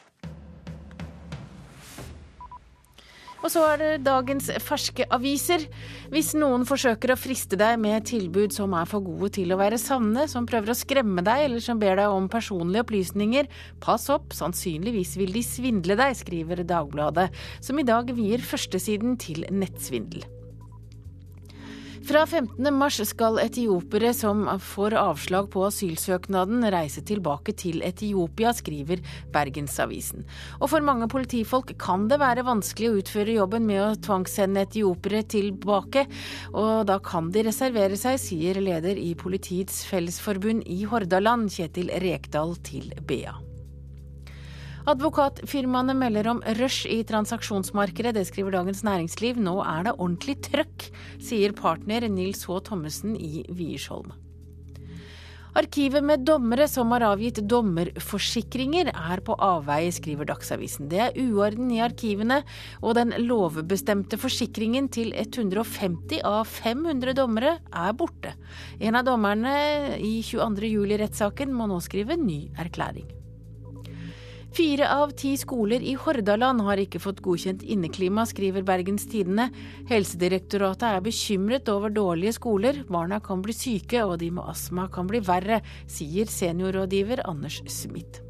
Og så er det dagens ferske aviser. Hvis noen forsøker å friste deg med tilbud som er for gode til å være sanne, som prøver å skremme deg eller som ber deg om personlige opplysninger, pass opp, sannsynligvis vil de svindle deg, skriver Dagbladet, som i dag vier førstesiden til nettsvindel. Fra 15. mars skal etiopere som får avslag på asylsøknaden, reise tilbake til Etiopia, skriver Bergensavisen. Og for mange politifolk kan det være vanskelig å utføre jobben med å tvangssende etiopere tilbake, og da kan de reservere seg, sier leder i Politiets Fellesforbund i Hordaland, Kjetil Rekdal til BA. Advokatfirmaene melder om rush i transaksjonsmarkedet, det skriver Dagens Næringsliv. Nå er det ordentlig trøkk, sier partner Nils H. Thommessen i Wiersholm. Arkivet med dommere som har avgitt dommerforsikringer er på avveie, skriver Dagsavisen. Det er uorden i arkivene, og den lovbestemte forsikringen til 150 av 500 dommere er borte. En av dommerne i 22. juli-rettssaken må nå skrive ny erklæring. Fire av ti skoler i Hordaland har ikke fått godkjent inneklima, skriver Bergens Tidende. Helsedirektoratet er bekymret over dårlige skoler. Barna kan bli syke, og de med astma kan bli verre, sier seniorrådgiver Anders Smith.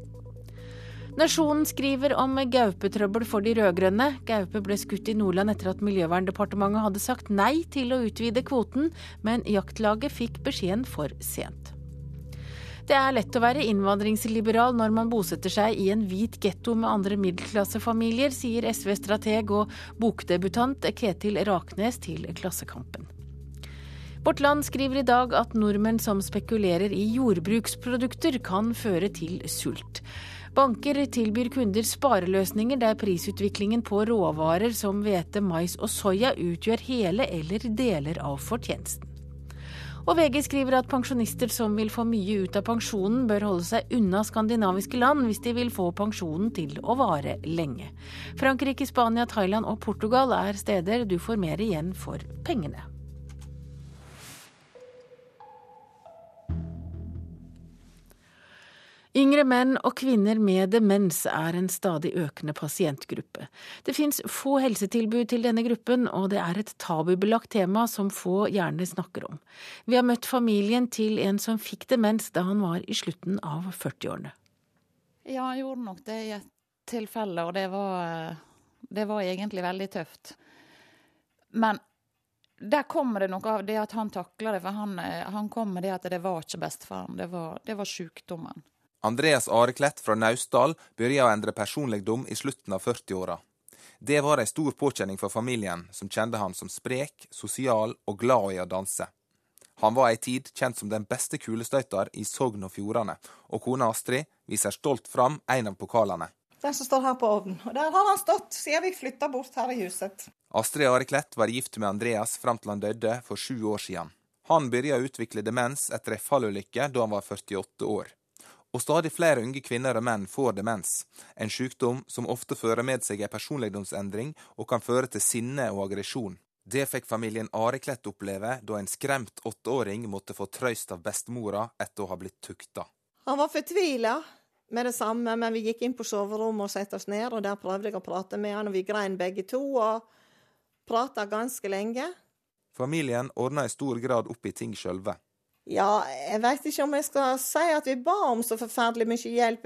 Nasjonen skriver om gaupetrøbbel for de rød-grønne. Gaupe ble skutt i Nordland etter at Miljøverndepartementet hadde sagt nei til å utvide kvoten, men jaktlaget fikk beskjeden for sent. Det er lett å være innvandringsliberal når man bosetter seg i en hvit getto med andre middelklassefamilier, sier SV-strateg og bokdebutant Ketil Raknes til Klassekampen. Vårt Land skriver i dag at nordmenn som spekulerer i jordbruksprodukter, kan føre til sult. Banker tilbyr kunder spareløsninger der prisutviklingen på råvarer som hvete, mais og soya utgjør hele eller deler av fortjenesten. Og VG skriver at pensjonister som vil få mye ut av pensjonen, bør holde seg unna skandinaviske land hvis de vil få pensjonen til å vare lenge. Frankrike, Spania, Thailand og Portugal er steder du får mer igjen for pengene. Yngre menn og kvinner med demens er en stadig økende pasientgruppe. Det fins få helsetilbud til denne gruppen, og det er et tabubelagt tema som få gjerne snakker om. Vi har møtt familien til en som fikk demens da han var i slutten av 40-årene. Ja, han gjorde nok det i et tilfelle, og det var, det var egentlig veldig tøft. Men der kommer det noe av det at han takla det, for han, han kom med det at det var ikke bestefaren, det var, det var sykdommen. Andreas Areklett fra Naustdal begynte å endre personligdom i slutten av 40-åra. Det var ei stor påkjenning for familien, som kjente han som sprek, sosial og glad i å danse. Han var ei tid kjent som den beste kulestøyter i Sogn og Fjordane, og kona Astrid viser stolt fram en av pokalene. Den som står her på ovnen. Og der har han stått siden vi flytta bort her i huset. Astrid Areklett var gift med Andreas fram til han døde for sju år siden. Han begynte å utvikle demens etter ei fallulykke da han var 48 år. Og stadig flere unge kvinner og menn får demens, en sykdom som ofte fører med seg en personlighetsendring og kan føre til sinne og aggresjon. Det fikk familien Areklett oppleve da en skremt åtteåring måtte få trøst av bestemora etter å ha blitt tukta. Han var fortvila med det samme, men vi gikk inn på soverommet og satte oss ned, og der prøvde jeg å prate med han, og vi grein begge to, og prata ganske lenge. Familien ordna i stor grad opp i ting sjølve. Ja, jeg veit ikke om jeg skal si at vi ba om så forferdelig mye hjelp.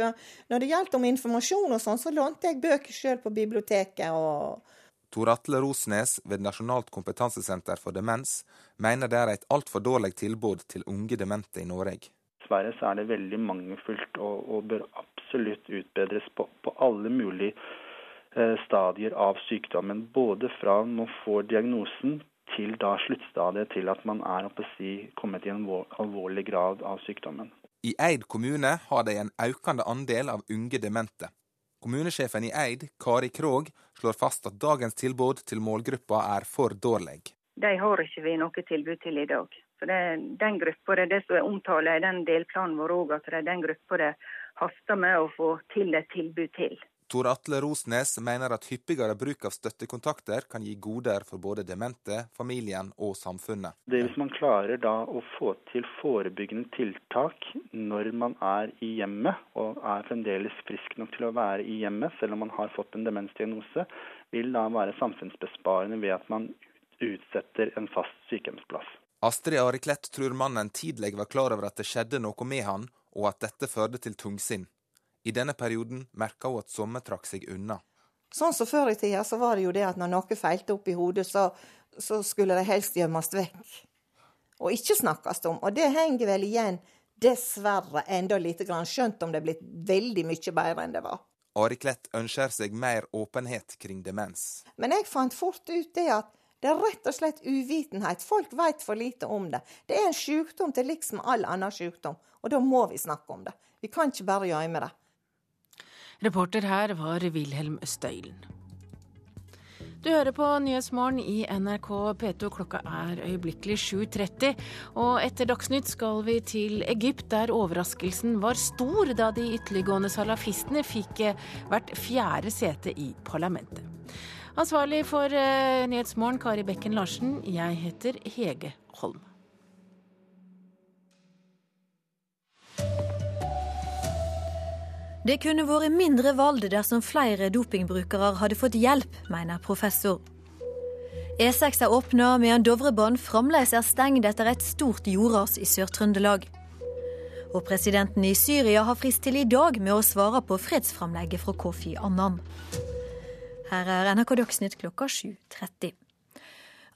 Når det gjaldt om informasjon og sånn, så lånte jeg bøker sjøl på biblioteket og Tor Atle Rosnes ved Nasjonalt kompetansesenter for demens mener det er et altfor dårlig tilbud til unge demente i Norge. Dessverre så er det veldig mangelfullt og, og bør absolutt utbedres på, på alle mulige eh, stadier av sykdommen. Både fra man får diagnosen til da sluttstadiet til at man er si, kommet i en alvorlig grad av sykdommen. I Eid kommune har de en økende andel av unge demente. Kommunesjefen i Eid, Kari Krog, slår fast at dagens tilbud til målgruppa er for dårlig. de har ikke vi noe tilbud til i dag. For det, den gruppa, det er det som er omtalt i den delplanen vår òg, at det er den gruppa det haster med å få til et tilbud til. Tor Atle Rosnes mener at hyppigere bruk av støttekontakter kan gi goder for både demente, familien og samfunnet. Det Hvis man klarer da å få til forebyggende tiltak når man er i hjemmet, og er fremdeles frisk nok til å være i hjemmet, selv om man har fått en demensdiagnose, vil da være samfunnsbesparende ved at man utsetter en fast sykehjemsplass. Astrid Ariklett tror mannen tidlig var klar over at det skjedde noe med han, og at dette førte til tungsinn. I denne perioden merka hun at Somme trakk seg unna. Sånn som Før i tida så var det jo det at når noe feilte opp i hodet, så, så skulle det helst gjemmes vekk. Og ikke snakkes om. Og det henger vel igjen, dessverre, enda lite grann. Skjønt om det er blitt veldig mye bedre enn det var. Ari Klett ønsker seg mer åpenhet kring demens. Men jeg fant fort ut det at det er rett og slett uvitenhet. Folk vet for lite om det. Det er en sykdom til liks med all annen sykdom, og da må vi snakke om det. Vi kan ikke bare gjemme det. Reporter her var Wilhelm Støylen. Du hører på Nyhetsmorgen i NRK P2. Klokka er øyeblikkelig 7.30. Og etter Dagsnytt skal vi til Egypt, der overraskelsen var stor da de ytterliggående salafistene fikk hvert fjerde sete i parlamentet. Ansvarlig for uh, Nyhetsmorgen, Kari Bekken Larsen. Jeg heter Hege Holm. Det kunne vært mindre vold dersom flere dopingbrukere hadde fått hjelp, mener professor. E6 er åpna, medan Dovrebanen fremdeles er stengt etter et stort jordras i Sør-Trøndelag. Og presidenten i Syria har frist til i dag med å svare på fredsframlegget fra Kofi Annan. Her er NRK Dagsnytt klokka 7.30.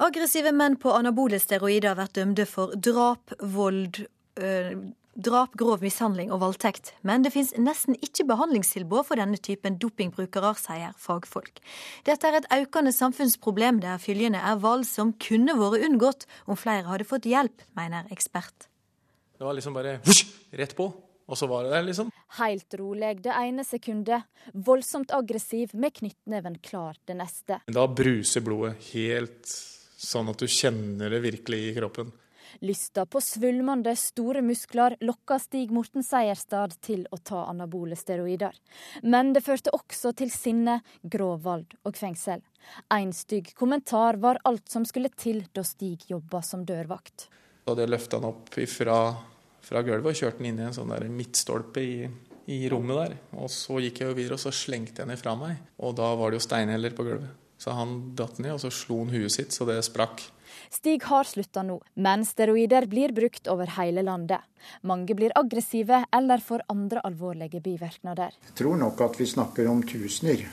Aggressive menn på anabole steroider vært dømte for drap, vold, øh, drap, grov mishandling og voldtekt. Men det finnes nesten ikke behandlingstilbud for denne typen dopingbrukere, sier fagfolk. Dette er et økende samfunnsproblem der følgende er valg som kunne vært unngått om flere hadde fått hjelp, mener ekspert. Det var liksom bare rett på, og så var det der, liksom. Helt rolig det ene sekundet, voldsomt aggressiv med knyttneven klar det neste. Da bruser blodet helt sånn at du kjenner det virkelig i kroppen. Lysta på svulmende, store muskler lokka Stig Morten Seierstad til å ta anabole steroider. Men det førte også til sinne, grov og fengsel. En stygg kommentar var alt som skulle til da Stig jobba som dørvakt. Da hadde jeg løfta han opp fra, fra gulvet og kjørt han inn i en sånn der midtstolpe i, i rommet der. Og så gikk jeg jo videre og så slengte jeg han ifra meg. Og da var det jo steinheller på gulvet. Så han datt ned, og så slo han huet sitt så det sprakk. Stig har slutta nå, men steroider blir brukt over hele landet. Mange blir aggressive eller får andre alvorlige bivirkninger. Jeg tror nok at vi snakker om tusener.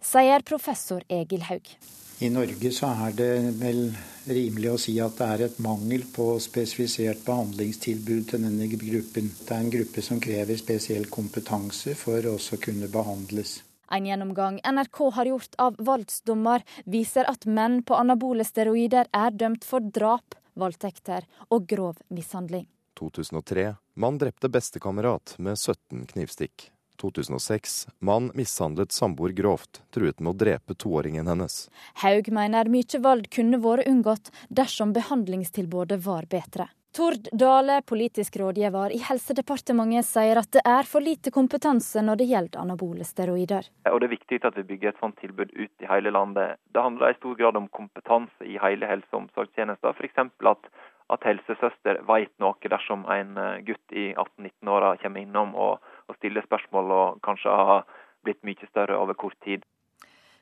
Sier professor Egil Haug. I Norge så er det vel rimelig å si at det er et mangel på spesifisert behandlingstilbud til denne gruppen. Det er en gruppe som krever spesiell kompetanse for også å kunne behandles. En gjennomgang NRK har gjort av voldsdommer, viser at menn på anabole steroider er dømt for drap, voldtekter og grov mishandling. 2003 mann drepte bestekamerat med 17 knivstikk. 2006 mann mishandlet samboer grovt, truet med å drepe toåringen hennes. Haug mener mye vold kunne vært unngått dersom behandlingstilbudet var bedre. Tord Dale, politisk rådgiver i Helsedepartementet, sier at det er for lite kompetanse når det gjelder anabole steroider. Og Det er viktig at vi bygger et sånt tilbud ut i hele landet. Det handler i stor grad om kompetanse i hele helse- og omsorgstjenesten. F.eks. At, at helsesøster vet noe dersom en gutt i 18-19-åra kommer innom og, og stiller spørsmål og kanskje har blitt mye større over kort tid.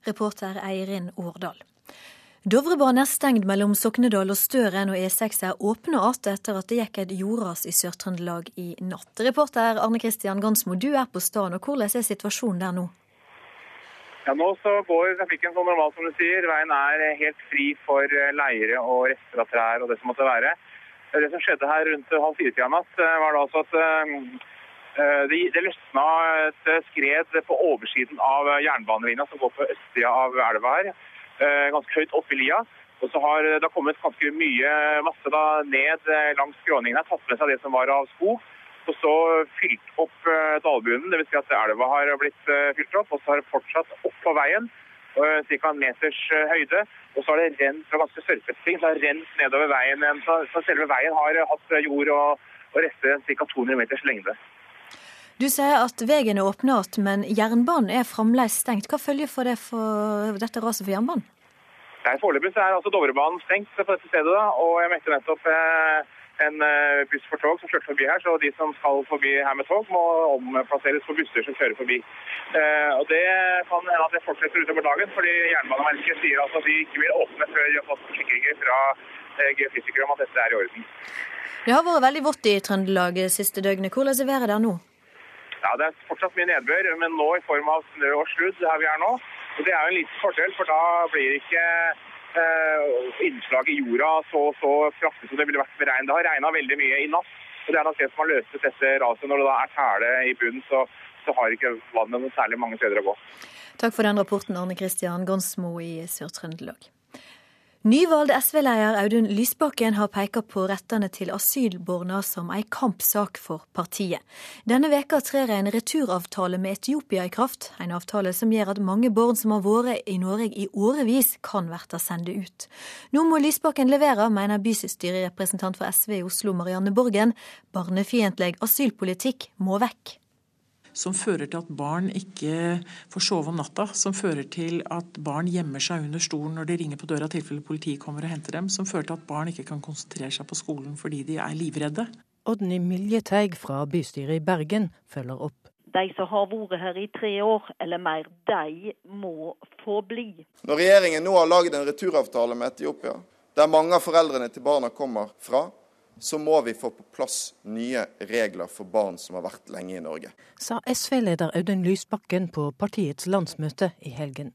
Reporter Eirin Årdal. Dovrebanen er stengt mellom Soknedal og Støren, og E6 er åpna igjen etter at det gikk et jordras i Sør-Trøndelag i natt. Reporter Arne Kristian Gansmo, du er på stedet, og hvordan er situasjonen der nå? Ja, Nå så går trafikken så normalt som du sier. Veien er helt fri for leire og rester av trær og det som måtte være. Det som skjedde her rundt halv fire-tida natt, var da altså at det, det løsna et skred på oversiden av jernbanelinja som går på østsida av elva her ganske høyt oppe i lia. Og så har det kommet ganske mye masse da, ned langs skråningen her, tatt med seg det som var av skog. Og så fylt opp dalbunnen, dvs. Si at elva har blitt fylt opp. Og så har det fortsatt opp på veien. ca. en meters høyde. Og så har det rent fra ganske sørpete så har det rent nedover veien. Så, så selve veien har hatt jord og, og rester ca. 200 meters lengde. Du sier at veien er åpna igjen, men jernbanen er fremdeles stengt. Hva følger for det for dette raset for jernbanen? Foreløpig er altså Dovrebanen stengt på dette stedet. Da, og jeg møtte nettopp eh, en eh, buss for tog som kjørte forbi her. Så de som skal forbi her med tog, må omplasseres for busser som kjører forbi. Eh, og Det kan hende at det fortsetter utover dagen, fordi Jernbaneverket sier altså at de ikke vil åpne før de har fått forsikringer fra geofysikere om at dette er i orden. Det har vært veldig vått i Trøndelag siste døgnet. Hvordan er været der nå? Ja, Det er fortsatt mye nedbør, men nå i form av snø og sludd her vi er nå. Og Det er jo en liten fordel, for da blir ikke eh, innslaget i jorda så, så kraftig som det ville vært med regn. Det har regna veldig mye i natt. og Det er nok det som har løst dette raset. Når det da er tæle i bunnen, så, så har ikke vannet noe særlig mange steder å gå. Takk for den rapporten, Arne Kristian Gonsmo i Sør-Trøndelag. Nyvalgte SV-leder Audun Lysbakken har pekt på rettene til asylborna som ei kampsak for partiet. Denne veka trer en returavtale med Etiopia i kraft, en avtale som gjør at mange barn som har vært i Norge i årevis, kan bli sendt ut. Nå må Lysbakken levere, mener bystyrerepresentant for SV i Oslo Marianne Borgen. Barnefiendtlig asylpolitikk må vekk som fører til at barn ikke får sove om natta, som fører til at barn gjemmer seg under stolen når de ringer på døra i tilfelle politiet kommer og henter dem, som fører til at barn ikke kan konsentrere seg på skolen fordi de er livredde. Odny Miljeteig fra bystyret i Bergen følger opp. De som har vært her i tre år eller mer, de må få bli. Når regjeringen nå har laget en returavtale med Etiopia, der mange av foreldrene til barna kommer fra, så må vi få på plass nye regler for barn som har vært lenge i Norge. Sa SV-leder Audun Lysbakken på partiets landsmøte i helgen.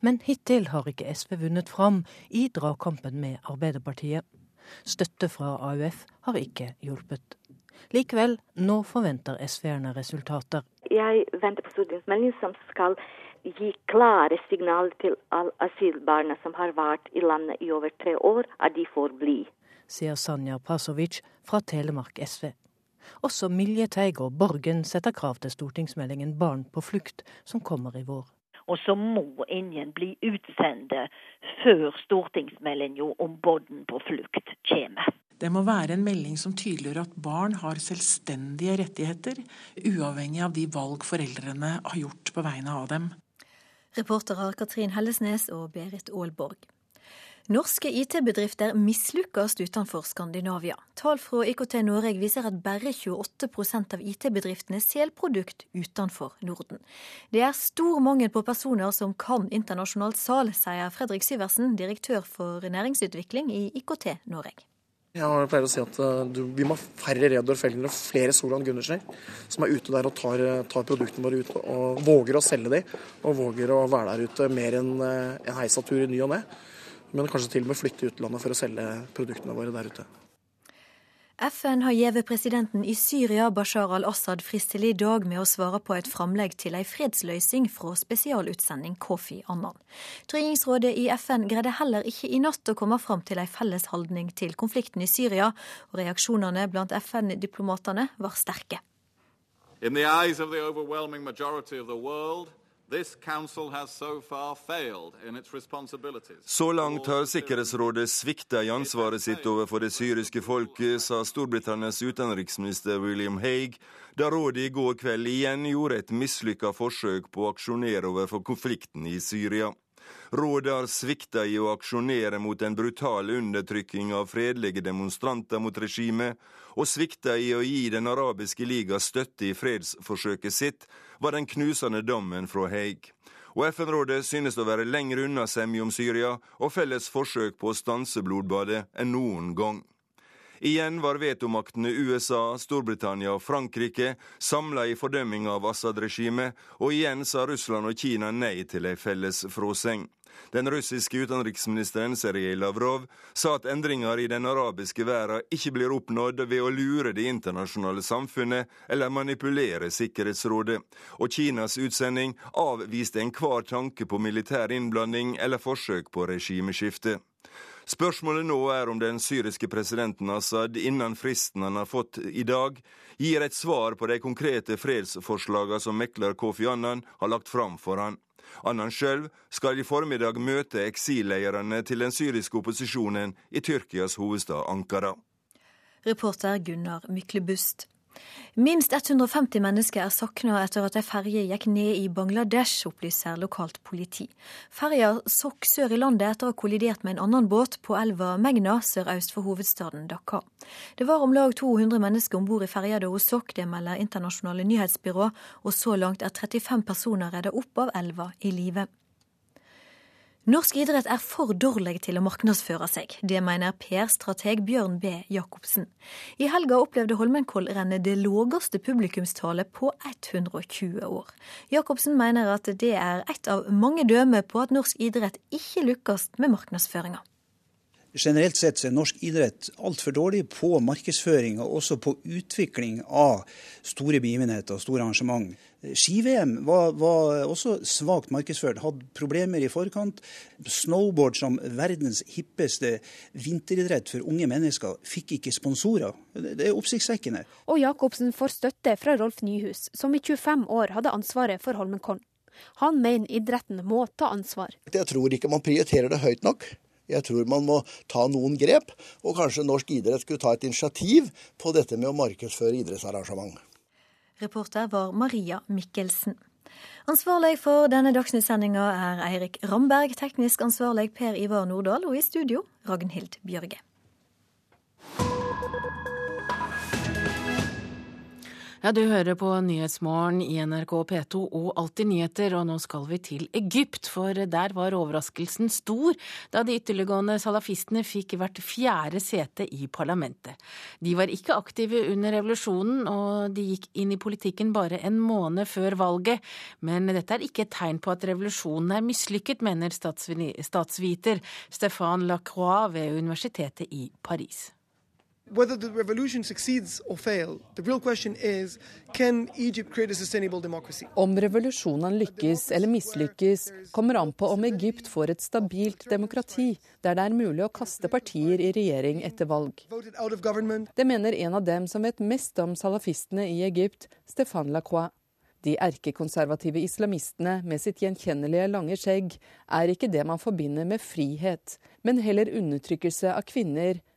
Men hittil har ikke SV vunnet fram i dragkampen med Arbeiderpartiet. Støtte fra AUF har ikke hjulpet. Likevel, nå forventer SV-erne resultater. Jeg venter på stortingsmeldingen som skal gi klare signaler til alle asylbarna som har vært i landet i over tre år, at de får bli sier Sanja Pasovic fra Telemark SV. Også Milje Teig og Borgen setter krav til stortingsmeldingen Barn på flukt, som kommer i vår. Og så må ingen bli utsendt før stortingsmeldingen om barn på flukt kommer. Det må være en melding som tydeliggjør at barn har selvstendige rettigheter, uavhengig av de valg foreldrene har gjort på vegne av dem. Reportere Katrin Hellesnes og Berit Aalborg. Norske IT-bedrifter mislykkes utenfor Skandinavia. Tall fra IKT Norge viser at bare 28% av IT-bedriftene selger produkt utenfor Norden. Det er stor mangel på personer som kan internasjonalt sal, sier Fredrik Syversen, direktør for næringsutvikling i IKT Norge. Jeg pleier å si at uh, du, Vi må ha færre Reodor Felgner og flere Solan Gundersen som er ute der og tar, tar produktene våre ut og våger å selge dem. Og våger å være der ute mer enn uh, en heisatur i ny og ne men kanskje til og med flytte utlandet for å selge produktene våre der ute. FN har gitt presidenten i Syria, Bashar al-Assad, frist til i dag med å svare på et framlegg til ei fredsløysing fra spesialutsending Kofi Annan. Tryggingsrådet i FN greide heller ikke i natt å komme fram til ei felles holdning til konflikten i Syria, og reaksjonene blant FN-diplomatene var sterke. In the eyes of the overwhelming majority of the world, så langt har Sikkerhetsrådet svikta i ansvaret sitt overfor det syriske folket, sa Storbritannias utenriksminister William Haig, da rådet i går kveld igjen gjorde et mislykka forsøk på å aksjonere overfor konflikten i Syria. Rådet har svikta i å aksjonere mot en brutal undertrykking av fredelige demonstranter mot regimet, og svikta i å gi Den arabiske liga støtte i fredsforsøket sitt, var den knusende dommen fra Haig. Og FN-rådet synes å være lenger unna semje om Syria og felles forsøk på å stanse blodbadet enn noen gang. Igjen var vetomaktene USA, Storbritannia og Frankrike samla i fordømming av Assad-regimet, og igjen sa Russland og Kina nei til ei felles fråseng. Den russiske utenriksministeren Sergej Lavrov sa at endringer i den arabiske verden ikke blir oppnådd ved å lure det internasjonale samfunnet eller manipulere Sikkerhetsrådet, og Kinas utsending avviste enhver tanke på militær innblanding eller forsøk på regimeskifte. Spørsmålet nå er om den syriske presidenten Assad innen fristen han har fått i dag, gir et svar på de konkrete fredsforslagene som mekler Kofi Annan har lagt fram for han. Annan sjøl skal i formiddag møte eksilleierne til den syriske opposisjonen i Tyrkias hovedstad Ankara. Reporter Gunnar Myklebust. Minst 150 mennesker er savna etter at ei ferje gikk ned i Bangladesh, opplyser lokalt politi. Ferja sokk sør i landet etter å ha kollidert med en annen båt på elva Megna sørøst for hovedstaden Dhaka. Det var om lag 200 mennesker om bord i ferja da hun sokk, det melder internasjonale nyhetsbyrå, og så langt er 35 personer redda opp av elva i live. Norsk idrett er for dårlig til å markedsføre seg. Det mener PR-strateg Bjørn B. Jacobsen. I helga opplevde Holmenkollrennet det lågeste publikumstallet på 120 år. Jacobsen mener at det er et av mange dømmer på at norsk idrett ikke lykkes med markedsføringa. Generelt sett er norsk idrett altfor dårlig på markedsføring og også på utvikling av store begivenheter og store arrangement. Ski-VM var, var, også svakt markedsført, hadde problemer i forkant. Snowboard som verdens hippeste vinteridrett for unge mennesker, fikk ikke sponsorer. Det er oppsiktsvekkende. Og Jacobsen får støtte fra Rolf Nyhus, som i 25 år hadde ansvaret for Holmenkollen. Han mener idretten må ta ansvar. Jeg tror ikke man prioriterer det høyt nok. Jeg tror man må ta noen grep, og kanskje norsk idrett skulle ta et initiativ på dette med å markedsføre idrettsarrangement. Reporter var Maria Mikkelsen. Ansvarlig for denne dagsnyttsendinga er Eirik Ramberg, teknisk ansvarlig Per Ivar Nordahl, og i studio Ragnhild Bjørge. Ja, Du hører på Nyhetsmorgen i NRK P2 og Alltid nyheter, og nå skal vi til Egypt. For der var overraskelsen stor da de ytterliggående salafistene fikk hvert fjerde sete i parlamentet. De var ikke aktive under revolusjonen, og de gikk inn i politikken bare en måned før valget. Men dette er ikke et tegn på at revolusjonen er mislykket, mener statsviter Stéphane Lacroix ved Universitetet i Paris. Whether the revolution succeeds or fail, the real question is can Egypt create a sustainable democracy? Om revolusjonen lykkes eller mislykkes, kommer an på om Egypt får et stabilt demokrati, der det er mulig å kaste partier i regjering etter valg. Det mener en av dem som vet mest om salafistene i Egypt, Stefan Lacroix. De erkekonservative islamistene med sitt gjenkjennelige lange skjegg er ikke det man forbinder med frihet, men heller undertrykkelse av kvinner,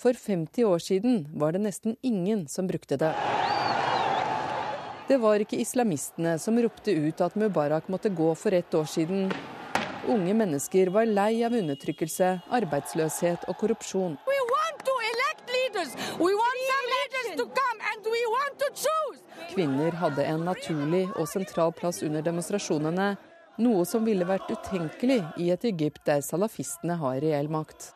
For 50 år siden var det nesten ingen som brukte det. Det var ikke islamistene som ropte ut at Mubarak måtte gå for ett år siden. Unge mennesker var lei av undertrykkelse, arbeidsløshet og korrupsjon. Kvinner hadde en naturlig og sentral plass under demonstrasjonene, noe som ville vært utenkelig i et Egypt der salafistene har reell makt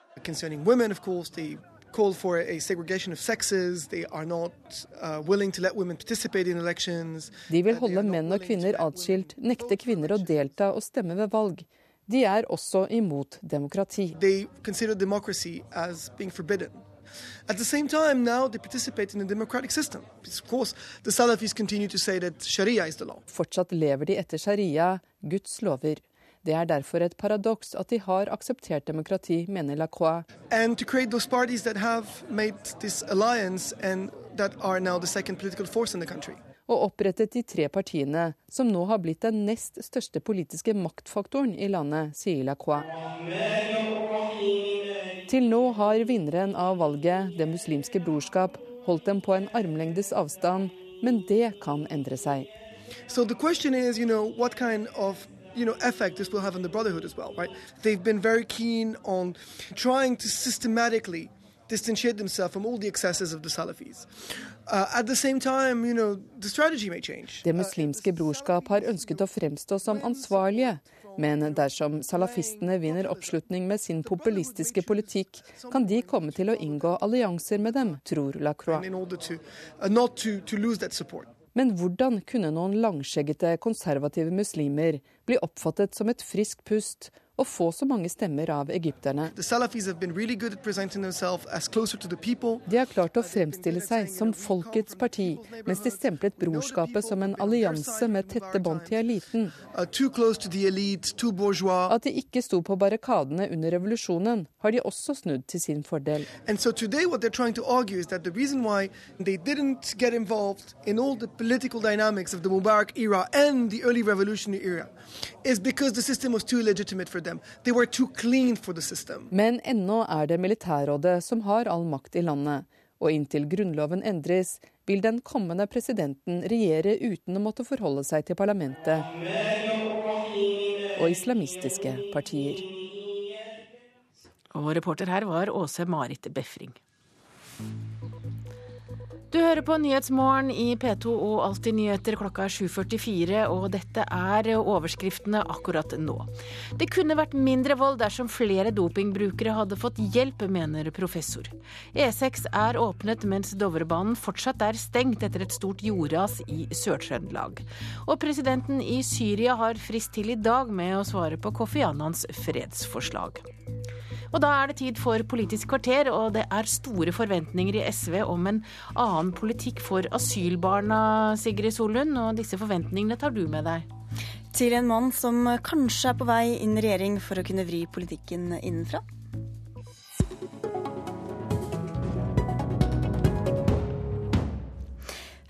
called for a segregation of sexes. They are not uh, willing to let women participate in elections. De vil holde menn og kvinner atskilt, nekte kvinner å delta og stemme ved valg. De er også imot demokrati. They consider democracy as being forbidden. At the same time, now they participate in a democratic system. Of course, the Salafis continue to say that Sharia is the law. Fortsatt lever de etter sharia, Guds lover. Det er derfor et paradoks at de har akseptert demokrati, mener Lacroix. Og opprettet de tre partiene, som nå har blitt den nest største politiske maktfaktoren i landet, sier Lacroix. Til nå har vinneren av valget, Det muslimske brorskap, holdt dem på en armlengdes avstand, men det kan endre seg. So the question is, you know, what kind of you know, effect this will have on the Brotherhood as well, right? They've been very keen on trying to systematically distantiate themselves from all the excesses of the Salafis. Uh, at the same time, you know, the strategy may change. Det muslimske brorskap har ønsket å fremstå som ansvarlige, Men dersom salafistene vinner oppslutning med sin populistiske politikk, kan de komme til å inngå allianser med dem, tror Lacroix. Men hvordan kunne noen langskjeggete konservative muslimer bli oppfattet som et friskt pust å få så mange stemmer av egypterne. De har klart å fremstille seg som folkets parti, mens de stemplet brorskapet som en allianse med tette bånd til eliten. At de ikke sto på barrikadene under revolusjonen, har de også snudd til sin fordel. So today what they're trying to argue is that the reason why they didn't get involved in all the political dynamics of the Mubarak era and the early revolutionary era is because the system was too legitimate for men ennå er det militærrådet som har all makt i landet. Og inntil grunnloven endres, vil den kommende presidenten regjere uten å måtte forholde seg til parlamentet og islamistiske partier. Og reporter her var Åse Marit Befring. Du hører på Nyhetsmorgen i P2 og Alltid nyheter. Klokka er 7.44, og dette er overskriftene akkurat nå. Det kunne vært mindre vold dersom flere dopingbrukere hadde fått hjelp, mener professor. E6 er åpnet mens Dovrebanen fortsatt er stengt etter et stort jordras i Sør-Trøndelag. Og presidenten i Syria har frist til i dag med å svare på Kofi Annans fredsforslag. Og da er det tid for Politisk kvarter, og det er store forventninger i SV om en annen politikk for asylbarna, Sigrid Solund, og disse forventningene tar du med deg? Til en mann som kanskje er på vei inn i regjering for å kunne vri politikken innenfra?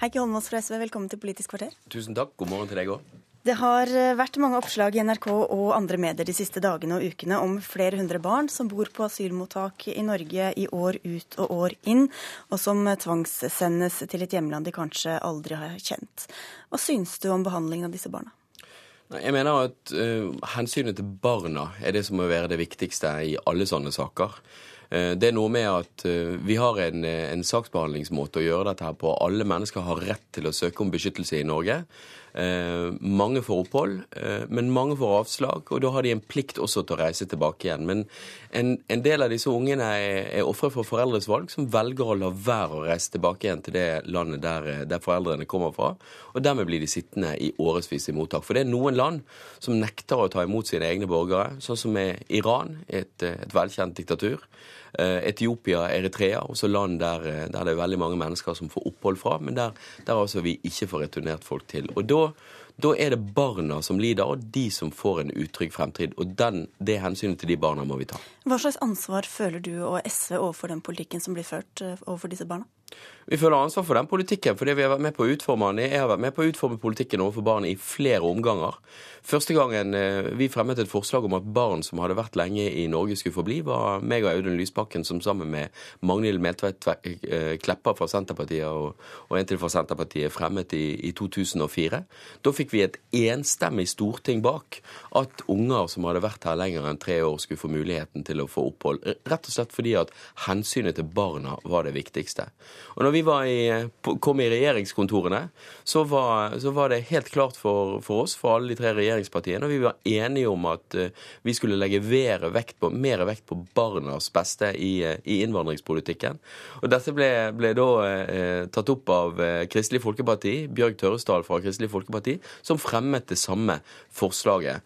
Heikki Holmås fra SV, velkommen til Politisk kvarter. Tusen takk. God morgen til deg òg. Det har eh, vært mange oppslag i NRK og andre medier de siste dagene og ukene om flere hundre barn som bor på asylmottak i Norge i år ut og år inn, og som tvangssendes til et hjemland de kanskje aldri har kjent. Hva syns du om behandlingen av disse barna? Jeg mener at uh, hensynet til barna er det som må være det viktigste i alle sånne saker. Det er noe med at vi har en, en saksbehandlingsmåte å gjøre dette her på. Alle mennesker har rett til å søke om beskyttelse i Norge. Eh, mange får opphold, eh, men mange får avslag, og da har de en plikt også til å reise tilbake igjen. Men en, en del av disse ungene er, er ofre for foreldres valg, som velger å la være å reise tilbake igjen til det landet der, der foreldrene kommer fra. Og dermed blir de sittende i årevis i mottak. For det er noen land som nekter å ta imot sine egne borgere, sånn som er Iran, et, et velkjent diktatur. Eh, Etiopia, Eritrea, også land der, eh, der, det er veldig mange mennesker som får opphold fra, men der, der altså vi ikke får returnert folk til. Og da, da er det barna som lider, og de som får en utrygg fremtid. Og den, det hensynet til de barna må vi ta. Hva slags ansvar føler du og SV overfor den politikken som blir ført eh, overfor disse barna? Vi føler ansvar for den politikken fordi vi har vært med på å utforme den. Jeg har vært med på å utforme politikken overfor barn i flere omganger. Første gangen eh, vi fremmet et forslag om at barn som hadde vært lenge i Norge skulle få bli, var meg og Audun Lysbakken som sammen med Magnhild Meltveit eh, Kleppa fra Senterpartiet og, og en til fra Senterpartiet fremmet i, i 2004. Da fikk vi et enstemmig storting bak at unger som hadde vært her lenger enn tre år, skulle få muligheten til å få opphold. Rett og slett fordi at hensynet til barna var det viktigste. Og når vi i, kom i regjeringskontorene, så var, så var, det helt klart for, for, oss, for alle de tre regjeringspartiene, og vi var enige om at uh, vi skulle legge vekt på, mer vekt på barnas beste i, uh, i innvandringspolitikken. Og dette ble, ble da eh, tatt opp av Kristelig Folkeparti, Bjørg Tørresdal fra Kristelig Folkeparti, som fremmet det samme forslaget.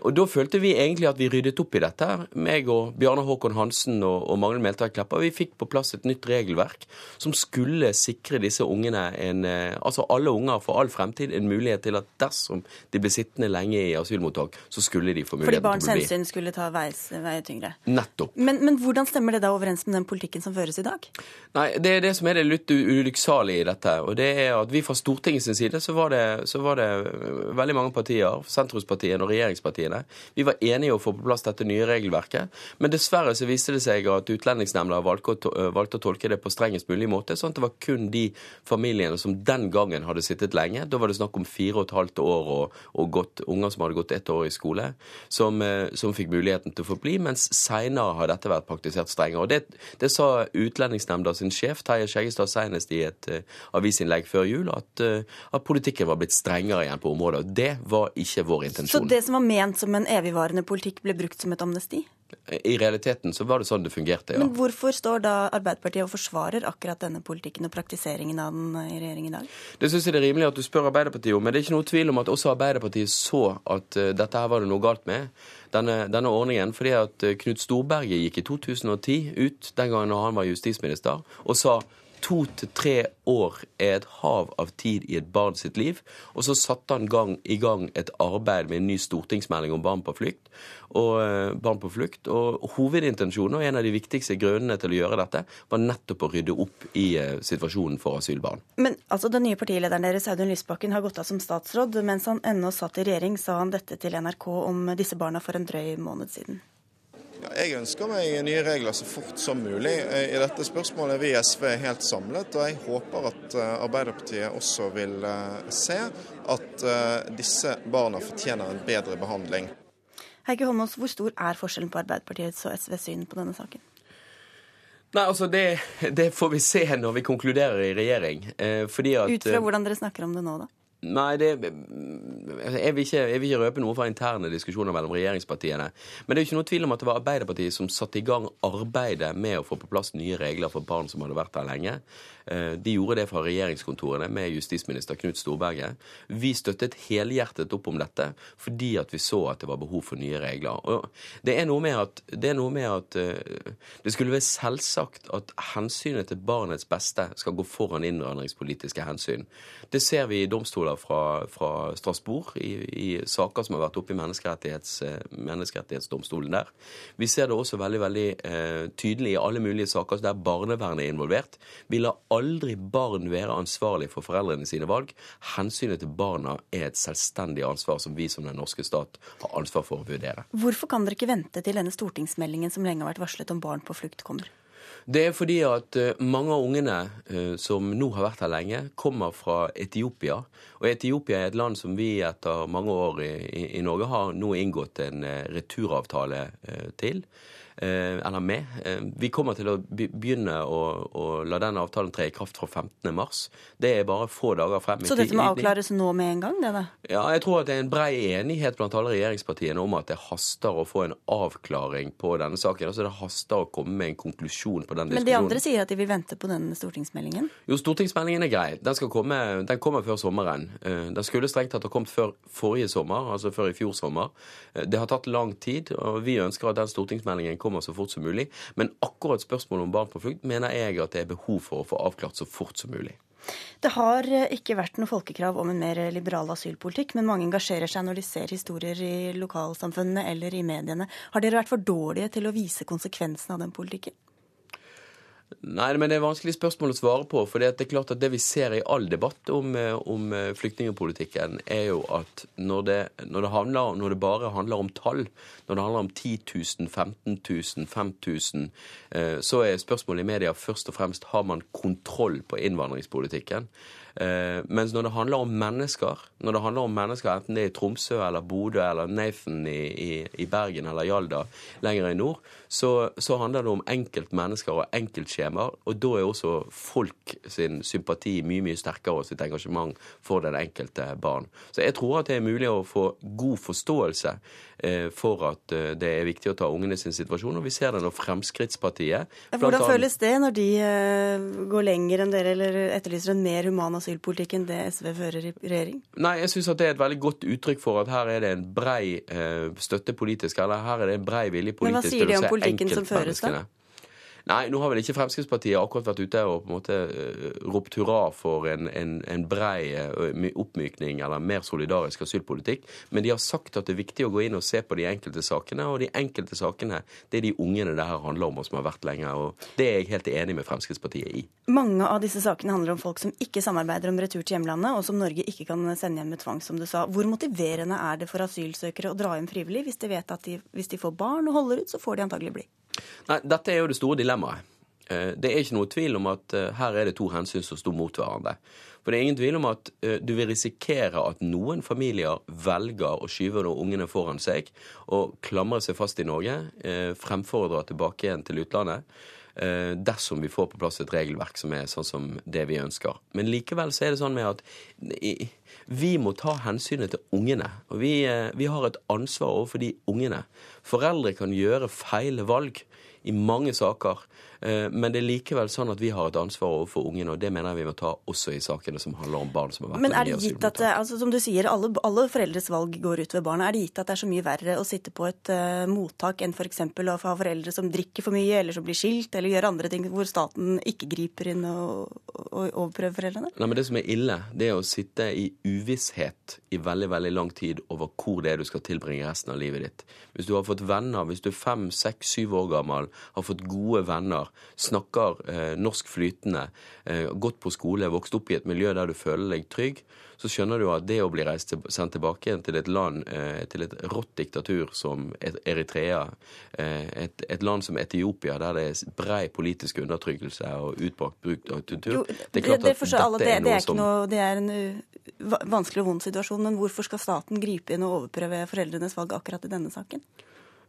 og da følte vi egentlig at vi ryddet opp i dette. Meg og Bjarne Håkon Hansen og, og Magnhild Meltveit Kleppa, vi fikk på plass et nytt regelverk som skulle sikre disse ungene en, eh, altså alle unger for all fremtid en mulighet til at dersom de ble sittende lenge i asylmottak, så skulle de få mulighet til å bli. Fordi barns hensyn skulle ta veie tyngre? Nettopp. Men, men, hvordan stemmer det da overens med den politikken som føres i dag? Nei, Det er det som er det litt ulykksalige i dette. og det er at vi Fra Stortingets side så var, det, så var det veldig mange partier, sentrumspartiene og regjeringspartiene, vi var enige å få på plass dette nye regelverket. Men dessverre så viste det seg at Utlendingsnemnda valgte, valgte å tolke det på strengest mulig måte, sånn at dette var kun de familiene som den gangen hadde sittet lenge. Da var det snakk om fire og et halvt år og, og gått, unger som hadde gått ett år i skole, som, eh, som fikk muligheten til å få bli, mens seinere har dette vært praktisert strengere. Og Det, det sa Utlendingsnemnda sin sjef Terje Skjeggestad senest i et uh, avisinnlegg før jul, at, uh, at politikken var blitt strengere igjen på området. og Det var ikke vår intensjon. Så det som var ment som en evigvarende politikk, ble brukt som et amnesti? I realiteten så var det sånn det fungerte, ja. Men hvorfor står da Arbeiderpartiet og forsvarer akkurat denne politikken og praktiseringen av den i regjering i dag? Det syns jeg det er rimelig at du spør Arbeiderpartiet om, men det er ikke noe tvil om at også Arbeiderpartiet så at uh, dette her var det noe galt med. Denne, denne ordningen, fordi at uh, Knut Storberget gikk i 2010 ut, den gangen han var justisminister, og sa to til tre år er et hav av tid i et barn sitt liv. Og så satte han gang, i gang et arbeid med en ny stortingsmelding om barn på flukt. Og, eh, barn. Og hovedintensjonen, og en av de viktigste grunnene til å gjøre dette, var nettopp å rydde opp i uh, situasjonen for asylbarn. Men altså, den nye partilederen deres, Audun Lysbakken, har gått av som statsråd. Mens han ennå satt i regjering, sa han dette til NRK om disse barna for en drøy måned siden. Ja, jeg ønsker meg nye regler så fort som mulig. I dette spørsmålet er vi i SV helt samlet, og jeg håper at eh, Arbeiderpartiet også vil eh, se at eh, disse barna fortjener en bedre behandling. Heikki Holmås, hvor stor er forskjellen på Arbeiderpartiets og SVs syn på denne saken? Nei, altså det, det, får vi se når vi konkluderer i regjering. Eh, fordi at Ut fra hvordan dere snakker om det nå, da? Nei, det, jeg, vil ikke, jeg vil ikke røpe noe fra interne diskusjoner mellom regjeringspartiene. Men det er jo ikke noe tvil om at det var Arbeiderpartiet som satte i gang arbeidet med å få på plass nye regler for barn som hadde vært der lenge. Eh, de gjorde det fra regjeringskontorene med justisminister Knut Storberget. Vi støttet helhjertet opp om dette fordi at vi så at det var behov for nye regler. Og det er noe med at det, med at eh, det skulle være selvsagt at hensynet til barnets beste skal gå foran innvandringspolitiske hensyn. Det ser vi i domstoler fra, fra Strasbourg i, i, saker som har vært oppe i menneskerettighets, eh, menneskerettighetsdomstolen der. Vi ser det også veldig veldig eh, tydelig i alle mulige saker der barnevernet er involvert. Vi lar aldri barn være ansvarlig for foreldrene sine valg. Hensynet til barna er et selvstendig ansvar som vi som den norske stat har ansvar for å vurdere. Hvorfor kan dere ikke vente til denne stortingsmeldingen som lenge har vært varslet om barn på flukt, kommer? Det er fordi at eh, mange av ungene eh, som nå har vært her lenge, kommer fra Etiopia. Og Etiopia er et land som vi etter mange år i, i Norge har nå inngått en eh, returavtale til. Eh, eller med. Eh, vi kommer til å begynne å, å la den avtalen tre i kraft fra 15.3. Det er bare få dager frem. Så dette må avklares nå med en gang? det da? Ja, jeg tror at det er en brei enighet blant alle regjeringspartiene om at det haster å få en avklaring på denne saken. Altså Det haster å komme med en konklusjon på den diskusjonen. Men de andre sier at de vil vente på denne stortingsmeldingen? Jo, stortingsmeldingen er grei. Den, komme, den kommer før sommeren. Eh, den skulle strengt tatt ha kommet før forrige sommer, altså før i fjor sommer. Det har tatt lang tid, og vi ønsker at den stortingsmeldingen kommer kommer så fort som mulig. Men akkurat spørsmålet om barn på flukt mener jeg at det er behov for å få avklart så fort som mulig. Det har eh, ikke vært noe folkekrav om en mer liberal asylpolitikk, men mange engasjerer seg når de ser historier i lokalsamfunnene eller i mediene. Har dere vært for dårlige til å vise konsekvensene av den politikken? Nei, men Det er vanskelig spørsmål å svare på. for Det er klart at det vi ser i all debatt om, eh, om eh, flyktningpolitikken, er jo at når det, når, det handler, når det, bare handler om tall, når det handler om 10 000, 15 000, 5000, så er spørsmålet i media først og fremst har man kontroll på innvandringspolitikken. Eh, mens når det handler om mennesker, når det handler om mennesker enten det er i Tromsø eller Bodø eller Nathan i, i, i Bergen eller Jalda lenger i nord, så, så handler det om enkeltmennesker og enkeltskjemaer. Og da er også folk sin sympati mye mye sterkere og sitt engasjement for den enkelte barn. Så jeg tror at det er mulig å få god forståelse eh, for at eh, det er viktig å ta ungene sin situasjon. Og vi ser det når Fremskrittspartiet Hvordan føles det når de går lenger enn dere eller etterlyser en mer human asylpolitikk enn det SV fører i regjering? Nei, jeg syns det er et veldig godt uttrykk for at her er det en brei eh, støtte politisk, eller her er det en brei vilje politisk til å se enkeltmenneskene. Nei, nå har vel ikke Fremskrittspartiet akkurat vært ute og på en måte uh, ropt hurra for en, en, en brei uh, oppmykning eller mer solidarisk asylpolitikk, men de har sagt at det er viktig å gå inn og se på de enkelte sakene, og de enkelte sakene det er de ungene det her handler om, og som har vært lenge. og Det er jeg helt enig med Fremskrittspartiet i. Mange av disse sakene handler om folk som ikke samarbeider om retur til hjemlandet, og som Norge ikke kan sende hjem med tvang, som du sa. Hvor motiverende er det for asylsøkere å dra hjem frivillig hvis de vet at de, hvis de får barn og holder ut, så får de antagelig bli? Nei, dette er jo det store dilemmaet. Det er ikke noe tvil om at her er det to hensyn som står mot hverandre. For det er ingen tvil om at du vil risikere at noen familier velger å skyve ungene foran seg og klamre seg fast i Norge fremfor å dra tilbake igjen til utlandet. Eh, dersom vi får på plass et regelverk som er sånn som det vi ønsker. Men likevel så er det sånn med at vi må ta hensynet til ungene. Og vi, eh, vi har et ansvar overfor de ungene. Foreldre kan gjøre feil valg i mange saker. Eh, men det er likevel sånn at vi har et ansvar overfor ungene, og det mener jeg vi må ta også i sakene som handler om barn som har vært Men er det gitt at, altså, som du sier, alle, alle foreldres valg går ut ved barna. Er det gitt at det er så mye verre å sitte på et uh, mottak enn f.eks. å ha foreldre som drikker for mye, eller som blir skilt, eller gjør andre ting hvor staten ikke griper inn og, og, og overprøver foreldrene? Nei, men Det som er ille, det er å sitte i uvisshet i veldig veldig lang tid over hvor det er du skal tilbringe resten av livet ditt. Hvis du har fått venner, hvis du er fem, seks, syv år gammel, har fått gode venner, snakker eh, norsk flytende, eh, gått på skole, vokst opp i et miljø der du føler deg trygg, så skjønner du at det å bli reist sendt tilbake igjen til et land, eh, til et rått diktatur som Eritrea, eh, et, et, land som Etiopia, der det er brei politisk undertrykkelse og utbakt bruk av kultur Det er klart at dette alle, det, er noe som Det er en uh, vanskelig og vond situasjon, men hvorfor skal staten gripe inn og overprøve foreldrenes valg akkurat i denne saken?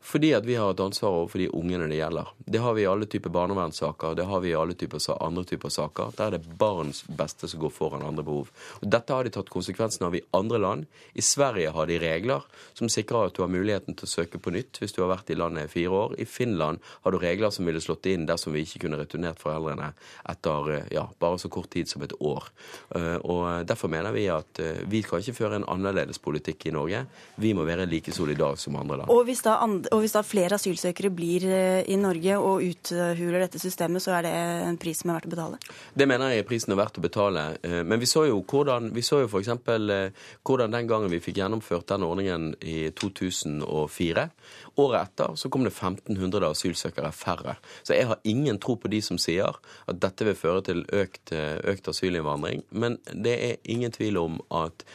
Fordi at vi har et ansvar overfor de ungene det gjelder. Det har vi i alle typer barnevernssaker, det har vi i alle typer, andre typer saker. Der er det barns beste som går foran andre behov. Og Dette har de tatt konsekvensen av i andre land. I Sverige har de regler som sikrer at du har muligheten til å søke på nytt hvis du har vært i landet i fire år. I Finland har du regler som ville slått inn dersom vi ikke kunne returnert foreldrene etter ja, bare så kort tid som et år. Eh, og Derfor mener vi at eh, vi kan ikke føre en annerledes politikk i Norge. Vi må være like solidariske som andre land. Og hvis da andre og hvis da flere asylsøkere blir eh, i Norge og uthuler dette systemet, så er det en pris som er verdt å betale? Det mener jeg er prisen er verdt å betale. Eh, men vi så jo hvordan vi så jo f.eks. Eh, hvordan den gangen vi fikk gjennomført den ordningen i 2004. Året etter så kom det 1500 asylsøkere færre. Så jeg har ingen tro på de som sier at dette vil føre til økt, økt asylinnvandring. Men det er ingen tvil om at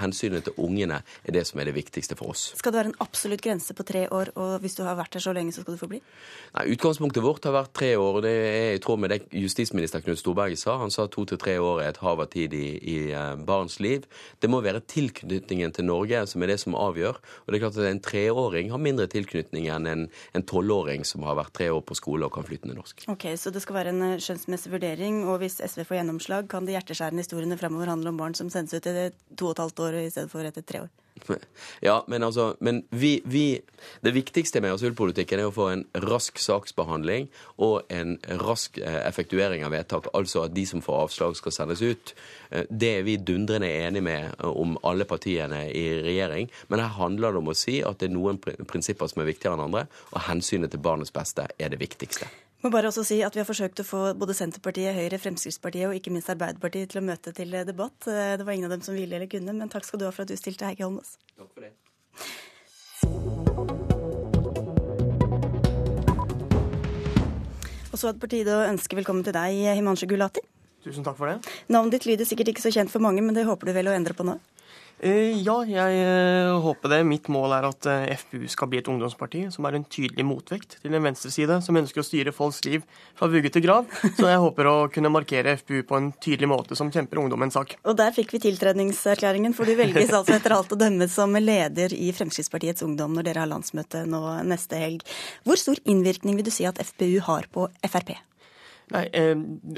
hensynet til ungene er det som er det viktigste for oss. Skal det være en absolutt grense på tre år, og hvis du har vært her så lenge, så skal du få bli? Nei, Utgangspunktet vårt har vært tre år, og det er i tråd med det justisminister Knut Storberget sa. Han sa to til tre år er et hav av tid i, i uh, barns liv. Det må være tilknytningen til Norge som er det som avgjør. Og det er klart at en treåring har mindre tilknytning enn en tolvåring som har vært tre år på skole og kan flytende norsk. Ok, Så det skal være en eh, skjønnsmessig vurdering, og hvis SV får gjennomslag, kan de hjerteskjærende historiene fremover handle om barn som sendes ut i to og et halvt år i stedet for etter tre år. Ja, men altså men vi, vi, Det viktigste med asylpolitikken er å få en rask saksbehandling og en rask eh, effektuering av vedtak. Altså at de som får avslag, skal sendes ut. Eh, det er vi dundrende enige med eh, om alle partiene i regjering. Men her handler det om å si at det er noen prinsipper som er viktigere enn andre, og hensynet til barnets beste er det viktigste. Må bare også si at Vi har forsøkt å få både Senterpartiet, Høyre, Fremskrittspartiet og ikke minst Arbeiderpartiet til å møte til debatt. Det var ingen av dem som ville eller kunne, men takk skal du ha for at du stilte, Heikki Holmås. Takk for det. Og så er det på tide å ønske velkommen til deg, Himanshu Gulati. Tusen takk for det. Navnet ditt lyder sikkert ikke så kjent for mange, men det håper du vel å endre på nå? Eh, ja, jeg eh, håper det. Mitt mål er at eh, FPU skal bli et ungdomsparti som er en tydelig motvekt til en venstreside som ønsker å styre folks liv fra vugge til grav. Så jeg håper å kunne markere FPU på en tydelig måte som kjemper ungdommens sak. Og der fikk vi tiltredningserklæringen, for du velges altså etter alt å dømme som leder i Fremskrittspartiets Ungdom når dere har landsmøte nå neste helg. Hvor stor innvirkning vil du si at FPU har på Frp? Nei, eh,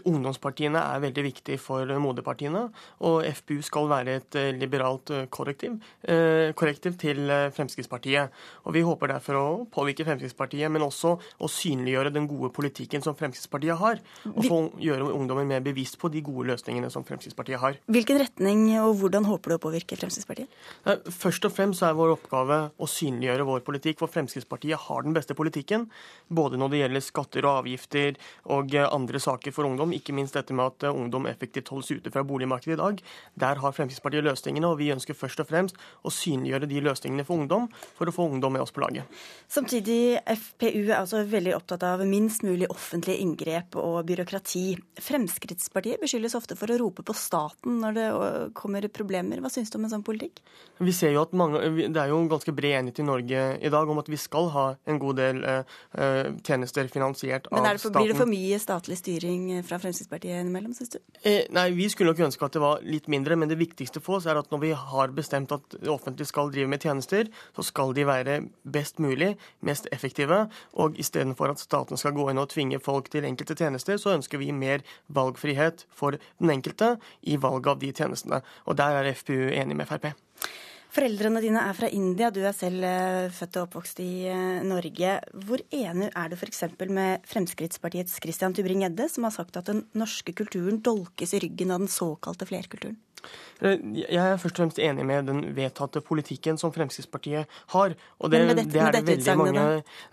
Ungdomspartiene er veldig viktig for moderpartiene, og FPU skal være et eh, liberalt eh, korrektiv, eh, korrektiv til eh, Fremskrittspartiet. Og Vi håper derfor å påvirke Fremskrittspartiet, men også å synliggjøre den gode politikken som Fremskrittspartiet har. Og få gjøre ungdommen mer bevisst på de gode løsningene som Fremskrittspartiet har. Hvilken retning og hvordan håper du å påvirke Fremskrittspartiet? Nei, først og fremst er vår oppgave å synliggjøre vår politikk, for Fremskrittspartiet har den beste politikken. Både når det gjelder skatter og avgifter og andre andre saker for ungdom, ikke minst dette med at eh, ungdom effektivt holdes ute fra boligmarkedet i dag. Der har Fremskrittspartiet løsningene, og vi ønsker først og fremst å synliggjøre de løsningene for ungdom, for å få ungdom med oss på laget. Samtidig, FPU er også veldig opptatt av minst mulig offentlig inngrep og byråkrati. Fremskrittspartiet beskyldes ofte for å rope på staten når det kommer problemer. Hva syns du om en sånn politikk? Vi ser jo at mange, Det er jo ganske bred enighet i Norge i dag om at vi skal ha en god del uh, tjenester finansiert av staten. Men Blir det for mye statlig statlig styring fra Fremskrittspartiet innimellom, syns du? Eh, nei, vi skulle nok ønske at det var litt mindre, men det viktigste for oss er at når vi har bestemt at det offentlige skal drive med tjenester, så skal de være best mulig, mest effektive. Og istedenfor at staten skal gå inn og tvinge folk til enkelte tjenester, så ønsker vi mer valgfrihet for den enkelte i valget av de tjenestene. Og der er FPU enig med Frp. Foreldrene dine er fra India, du er selv eh, født og oppvokst i eh, Norge. Hvor enig er du f.eks. med Fremskrittspartiets Christian Tybring-Gjedde, som har sagt at den norske kulturen dolkes i ryggen av den såkalte flerkulturen? Eh, jeg er først og fremst enig med den vedtatte politikken som Fremskrittspartiet har. Og det, men dette, det er det veldig mange da?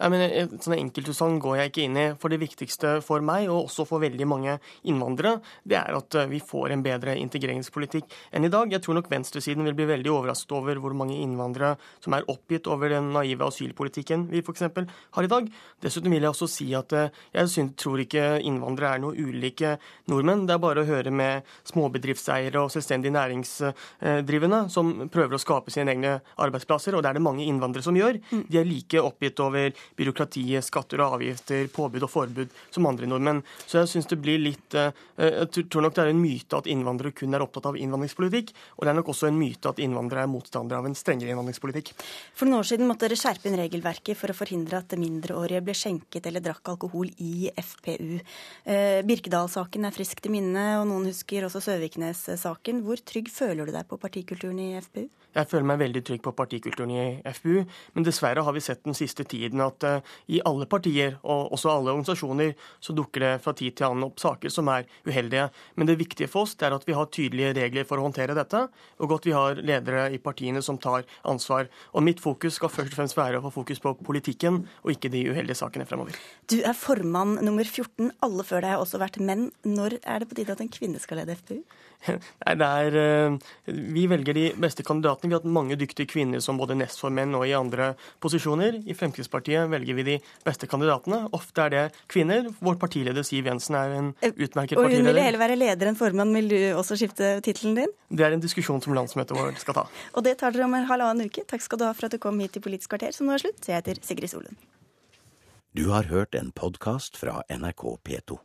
Nei, men et Sånne enkeltutsagn går jeg ikke inn i. For det viktigste for meg, og også for veldig mange innvandrere, det er at eh, vi får en bedre integreringspolitikk enn i dag. Jeg tror nok venstresiden vil bli veldig overrasket over hvor mange innvandrere som er oppgitt over den naive asylpolitikken vi f.eks. har i dag. Dessuten vil jeg også si at eh, jeg tror ikke innvandrere er noe ulike nordmenn. Det er bare å høre med småbedriftseiere og selvstendig næringsdrivende som prøver å skape sine egne arbeidsplasser, og det er det mange innvandrere som gjør. De er like oppgitt over byråkratiet, skatter og avgifter, påbud og forbud som andre nordmenn. Så jeg syns det blir litt eh, Jeg tror nok det er en myte at innvandrere kun er opptatt av innvandringspolitikk, og det er nok også en myte at innvandrere er motstandere av en strengere innvandringspolitikk. For noen år siden måtte dere skjerpe inn regelverket for å forhindre at mindreårige ble skjenket eller drakk alkohol i FPU. Eh, Birkedal-saken er friskt i minne, og noen husker også Søviknes-saken. Hvor trygg føler du deg på partikulturen i FPU? Jeg føler meg veldig trygg på partikulturen i FPU, men dessverre har vi sett den siste tiden at uh, i alle partier, og også alle organisasjoner, så dukker det fra tid til annen opp saker som er uheldige. Men det viktige for oss er at vi har tydelige regler for å håndtere dette, og at vi har ledere i partiene som tar ansvar. Og mitt fokus skal først og fremst være å få fokus på politikken, og ikke de uheldige sakene fremover. Du er formann nummer 14. Alle før deg har også vært menn. Når er det på tide at en kvinne skal lede FPU? Nei, det er, uh, vi velger de beste kandidatene. Vi har hatt mange dyktige kvinner som både nestformenn og i andre posisjoner. I Fremskrittspartiet velger vi de beste kandidatene. Ofte er det kvinner. Vår partileder Siv Jensen er en utmerket partileder. Og hun ville heller være leder enn formann. Vil du også skifte tittelen din? Det er en diskusjon som landsmøtet vårt skal ta. Og det tar dere om en halvannen uke. Takk skal du ha for at du kom hit til Politisk kvarter, som nå er slutt. Jeg heter Sigrid Solund. Du har hørt en podkast fra NRK P2.